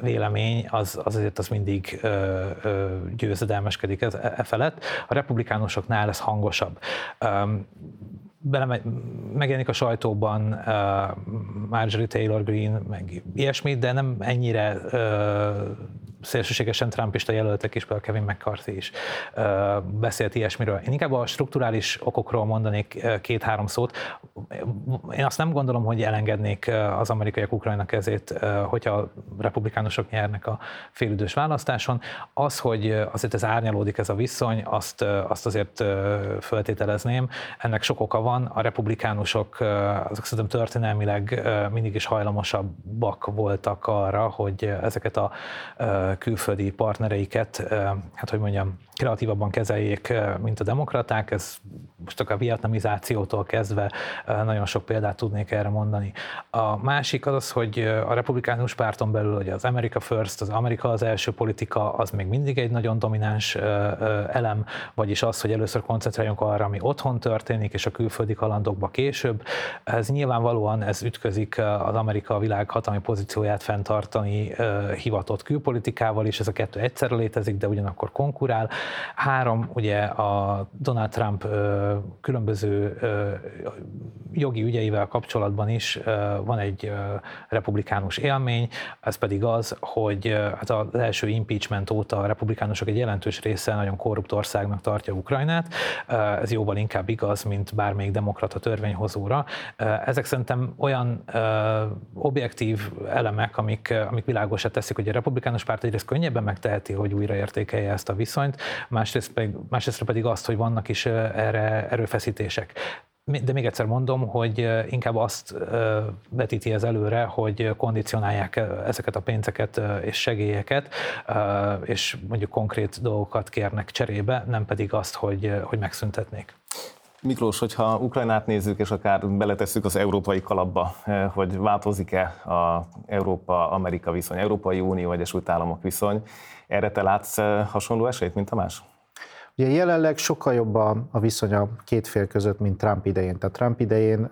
vélemény, az, az azért az mindig uh, győzedelmeskedik ez, e, felett. A republikánusoknál ez hangosabb. Bele, megjelenik a sajtóban uh, Marjorie Taylor Greene, meg ilyesmi, de nem ennyire uh, szélsőségesen trumpista jelöltek is, például Kevin McCarthy is uh, beszélt ilyesmiről. Én inkább a strukturális okokról mondanék uh, két-három szót. Én azt nem gondolom, hogy elengednék uh, az amerikaiak Ukrajna kezét, uh, hogyha a republikánusok nyernek a félidős választáson. Az, hogy azért ez árnyalódik ez a viszony, azt, uh, azt azért uh, föltételezném. Ennek sok oka van, van, a republikánusok azok szerintem történelmileg mindig is hajlamosabbak voltak arra, hogy ezeket a külföldi partnereiket, hát hogy mondjam, kreatívabban kezeljék, mint a demokraták. Ez most a vietnamizációtól kezdve nagyon sok példát tudnék erre mondani. A másik az az, hogy a republikánus párton belül, hogy az America First, az Amerika az első politika, az még mindig egy nagyon domináns elem, vagyis az, hogy először koncentráljunk arra, ami otthon történik, és a külföldi kalandokba később. Ez nyilvánvalóan ez ütközik az Amerika világ hatalmi pozícióját fenntartani hivatott külpolitikával, és ez a kettő egyszerre létezik, de ugyanakkor konkurál. Három, ugye a Donald Trump különböző jogi ügyeivel kapcsolatban is van egy republikánus élmény, ez pedig az, hogy hát az első impeachment óta a republikánusok egy jelentős része nagyon korrupt országnak tartja Ukrajnát. Ez jóval inkább igaz, mint bármelyik demokrata törvényhozóra. Ezek szerintem olyan objektív elemek, amik, amik világosat teszik, hogy a republikánus párt egyrészt könnyebben megteheti, hogy újraértékelje ezt a viszonyt, másrészt pedig, másrészt pedig azt, hogy vannak is erre erőfeszítések. De még egyszer mondom, hogy inkább azt vetíti ez előre, hogy kondicionálják ezeket a pénzeket és segélyeket, és mondjuk konkrét dolgokat kérnek cserébe, nem pedig azt, hogy, hogy megszüntetnék. Miklós, hogyha Ukrajnát nézzük, és akár beletesszük az európai kalapba, hogy változik-e a Európa-Amerika viszony, Európai Unió, Egyesült Államok viszony, erre te látsz hasonló esélyt, mint a más? Ugye jelenleg sokkal jobb a, a viszony a két fél között, mint Trump idején. Tehát Trump idején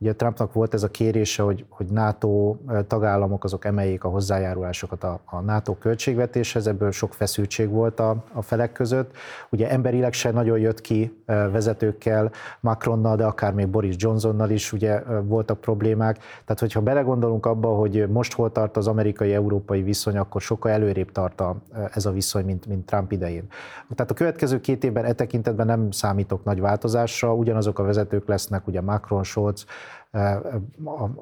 Ugye Trumpnak volt ez a kérése, hogy, hogy NATO tagállamok azok emeljék a hozzájárulásokat a, a NATO költségvetéshez, ebből sok feszültség volt a, a felek között. Ugye emberileg se nagyon jött ki vezetőkkel, Macronnal, de akár még Boris Johnsonnal is ugye voltak problémák. Tehát, hogyha belegondolunk abba, hogy most hol tart az amerikai-európai viszony, akkor sokkal előrébb tart a, ez a viszony, mint, mint Trump idején. Tehát a következő két évben e tekintetben nem számítok nagy változásra, ugyanazok a vezetők lesznek, ugye Macron, Scholz, a,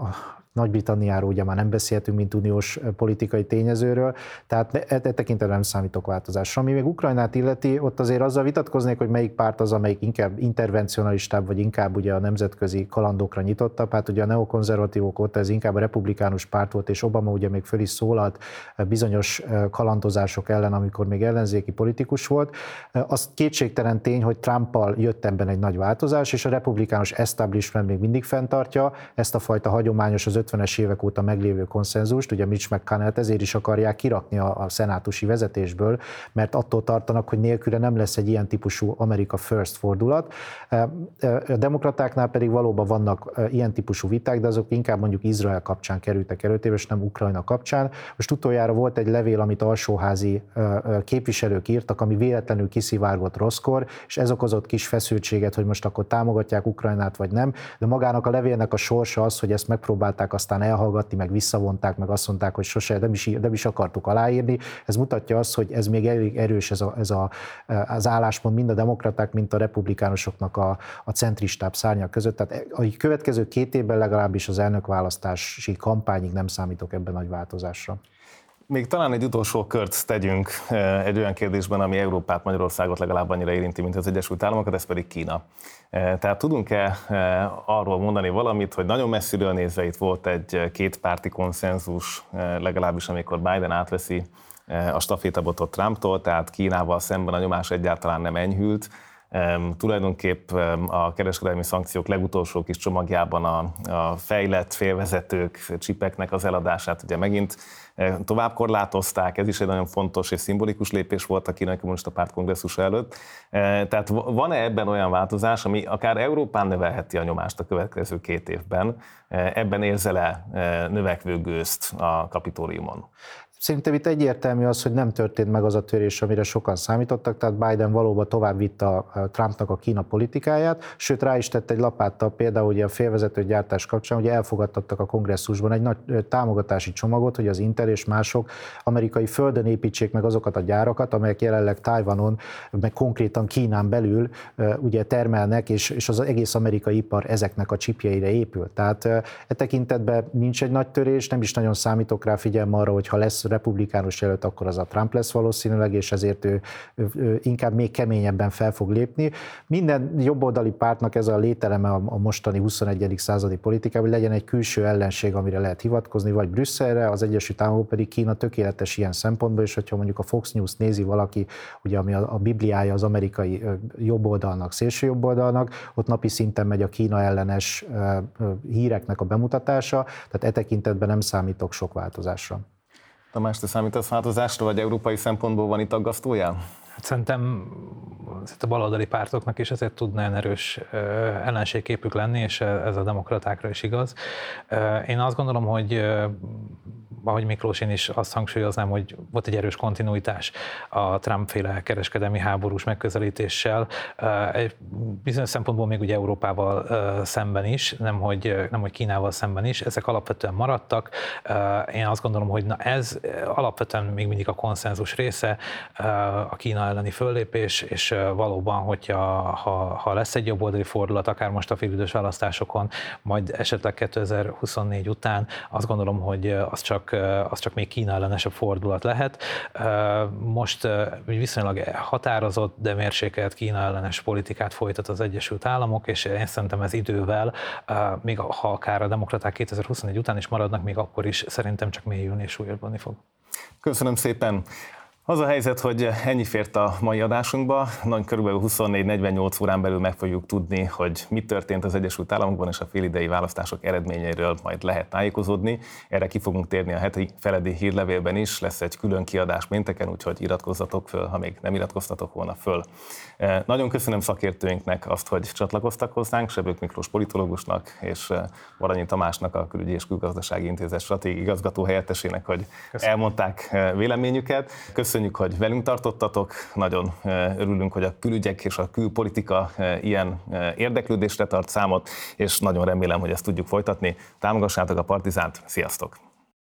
a nagy-Britanniáról ugye már nem beszéltünk, mint uniós politikai tényezőről, tehát e, e tekintetben nem számítok változásra. Ami még Ukrajnát illeti, ott azért azzal vitatkoznék, hogy melyik párt az, amelyik inkább intervencionalistább, vagy inkább ugye a nemzetközi kalandokra nyitottabb. Hát ugye a neokonzervatívok ott ez inkább a republikánus párt volt, és Obama ugye még föl is szólalt bizonyos kalandozások ellen, amikor még ellenzéki politikus volt. Az kétségtelen tény, hogy Trumpal jött ebben egy nagy változás, és a republikánus establishment még mindig fenntartja ezt a fajta hagyományos az 50-es évek óta meglévő konszenzust, ugye Mitch mcconnell ezért is akarják kirakni a, a szenátusi vezetésből, mert attól tartanak, hogy nélküle nem lesz egy ilyen típusú Amerika First fordulat. A demokratáknál pedig valóban vannak ilyen típusú viták, de azok inkább mondjuk Izrael kapcsán kerültek előtébe, és nem Ukrajna kapcsán. Most utoljára volt egy levél, amit alsóházi képviselők írtak, ami véletlenül kiszivárgott rosszkor, és ez okozott kis feszültséget, hogy most akkor támogatják Ukrajnát vagy nem, de magának a levélnek a sorsa az, hogy ezt megpróbálták aztán elhallgatni, meg visszavonták, meg azt mondták, hogy sose nem is, nem is akartuk aláírni. Ez mutatja azt, hogy ez még elég erős ez, a, ez a, az álláspont mind a demokraták, mint a republikánusoknak a, a centristább szárnyak között. Tehát a következő két évben legalábbis az elnökválasztási kampányig nem számítok ebben nagy változásra. Még talán egy utolsó kört tegyünk eh, egy olyan kérdésben, ami Európát, Magyarországot legalább annyira érinti, mint az Egyesült Államokat, ez pedig Kína. Eh, tehát tudunk-e arról mondani valamit, hogy nagyon messziről nézve itt volt egy kétpárti konszenzus, legalábbis amikor Biden átveszi a stafétabotot Trumptól, tehát Kínával szemben a nyomás egyáltalán nem enyhült, Tulajdonképp a kereskedelmi szankciók legutolsó kis csomagjában a, a fejlett félvezetők, csipeknek az eladását ugye megint tovább korlátozták, ez is egy nagyon fontos és szimbolikus lépés volt a kínai kommunista párt kongresszus előtt. E, tehát van-e ebben olyan változás, ami akár Európán növelheti a nyomást a következő két évben? E, ebben érzel-e növekvő gőzt a kapitóliumon? Szerintem itt egyértelmű az, hogy nem történt meg az a törés, amire sokan számítottak, tehát Biden valóban tovább vitte a Trumpnak a Kína politikáját, sőt rá is tett egy lapáttal például ugye a félvezető gyártás kapcsán, ugye elfogadtattak a kongresszusban egy nagy támogatási csomagot, hogy az Intel és mások amerikai földön építsék meg azokat a gyárakat, amelyek jelenleg Tajvanon, meg konkrétan Kínán belül ugye termelnek, és, és az egész amerikai ipar ezeknek a csipjeire épül. Tehát e tekintetben nincs egy nagy törés, nem is nagyon számítok rá, figyelme arra, hogy ha lesz republikánus jelölt, akkor az a Trump lesz valószínűleg, és ezért ő, ő, inkább még keményebben fel fog lépni. Minden jobboldali pártnak ez a lételeme a, a mostani 21. századi politikában, hogy legyen egy külső ellenség, amire lehet hivatkozni, vagy Brüsszelre, az Egyesült Államok pedig Kína tökéletes ilyen szempontból, és hogyha mondjuk a Fox News nézi valaki, ugye ami a, a bibliája az amerikai jobboldalnak, szélső jobboldalnak, ott napi szinten megy a Kína ellenes híreknek a bemutatása, tehát e tekintetben nem számítok sok változásra. Tamás, te számítasz változásra, vagy európai szempontból van itt aggasztójál? Hát szerintem a baloldali pártoknak is ezért tud nagyon erős ellenségképük lenni, és ez a demokratákra is igaz. Én azt gondolom, hogy ahogy Miklós, én is azt hangsúlyoznám, hogy volt egy erős kontinuitás a Trump-féle kereskedelmi háborús megközelítéssel, egy bizonyos szempontból még ugye Európával szemben is, nem hogy, nem hogy Kínával szemben is, ezek alapvetően maradtak. Én azt gondolom, hogy na ez alapvetően még mindig a konszenzus része, a Kína elleni föllépés, és valóban, hogyha ha, ha lesz egy jobboldali fordulat, akár most a félidős választásokon, majd esetleg 2024 után, azt gondolom, hogy az csak az csak még Kína ellenesebb fordulat lehet. Most viszonylag határozott, de mérsékelt Kína ellenes politikát folytat az Egyesült Államok, és én szerintem ez idővel, még ha akár a demokraták 2021 után is maradnak, még akkor is szerintem csak mélyülni és súlyosbani fog. Köszönöm szépen. Az a helyzet, hogy ennyi fért a mai adásunkba, nagy körülbelül 24-48 órán belül meg fogjuk tudni, hogy mi történt az Egyesült Államokban, és a félidei választások eredményeiről majd lehet tájékozódni. Erre ki fogunk térni a heti feledi hírlevélben is, lesz egy külön kiadás pénteken, úgyhogy iratkozzatok föl, ha még nem iratkoztatok volna föl. Eh, nagyon köszönöm szakértőinknek azt, hogy csatlakoztak hozzánk, Sebők Miklós politológusnak és Varanyi Tamásnak, a Külügyi és Külgazdasági Intézet stratégiai igazgató helyettesének, hogy köszönöm. elmondták eh, véleményüket. Köszönjük, hogy velünk tartottatok, nagyon örülünk, hogy a külügyek és a külpolitika ilyen érdeklődésre tart számot, és nagyon remélem, hogy ezt tudjuk folytatni. Támogassátok a Partizánt, sziasztok!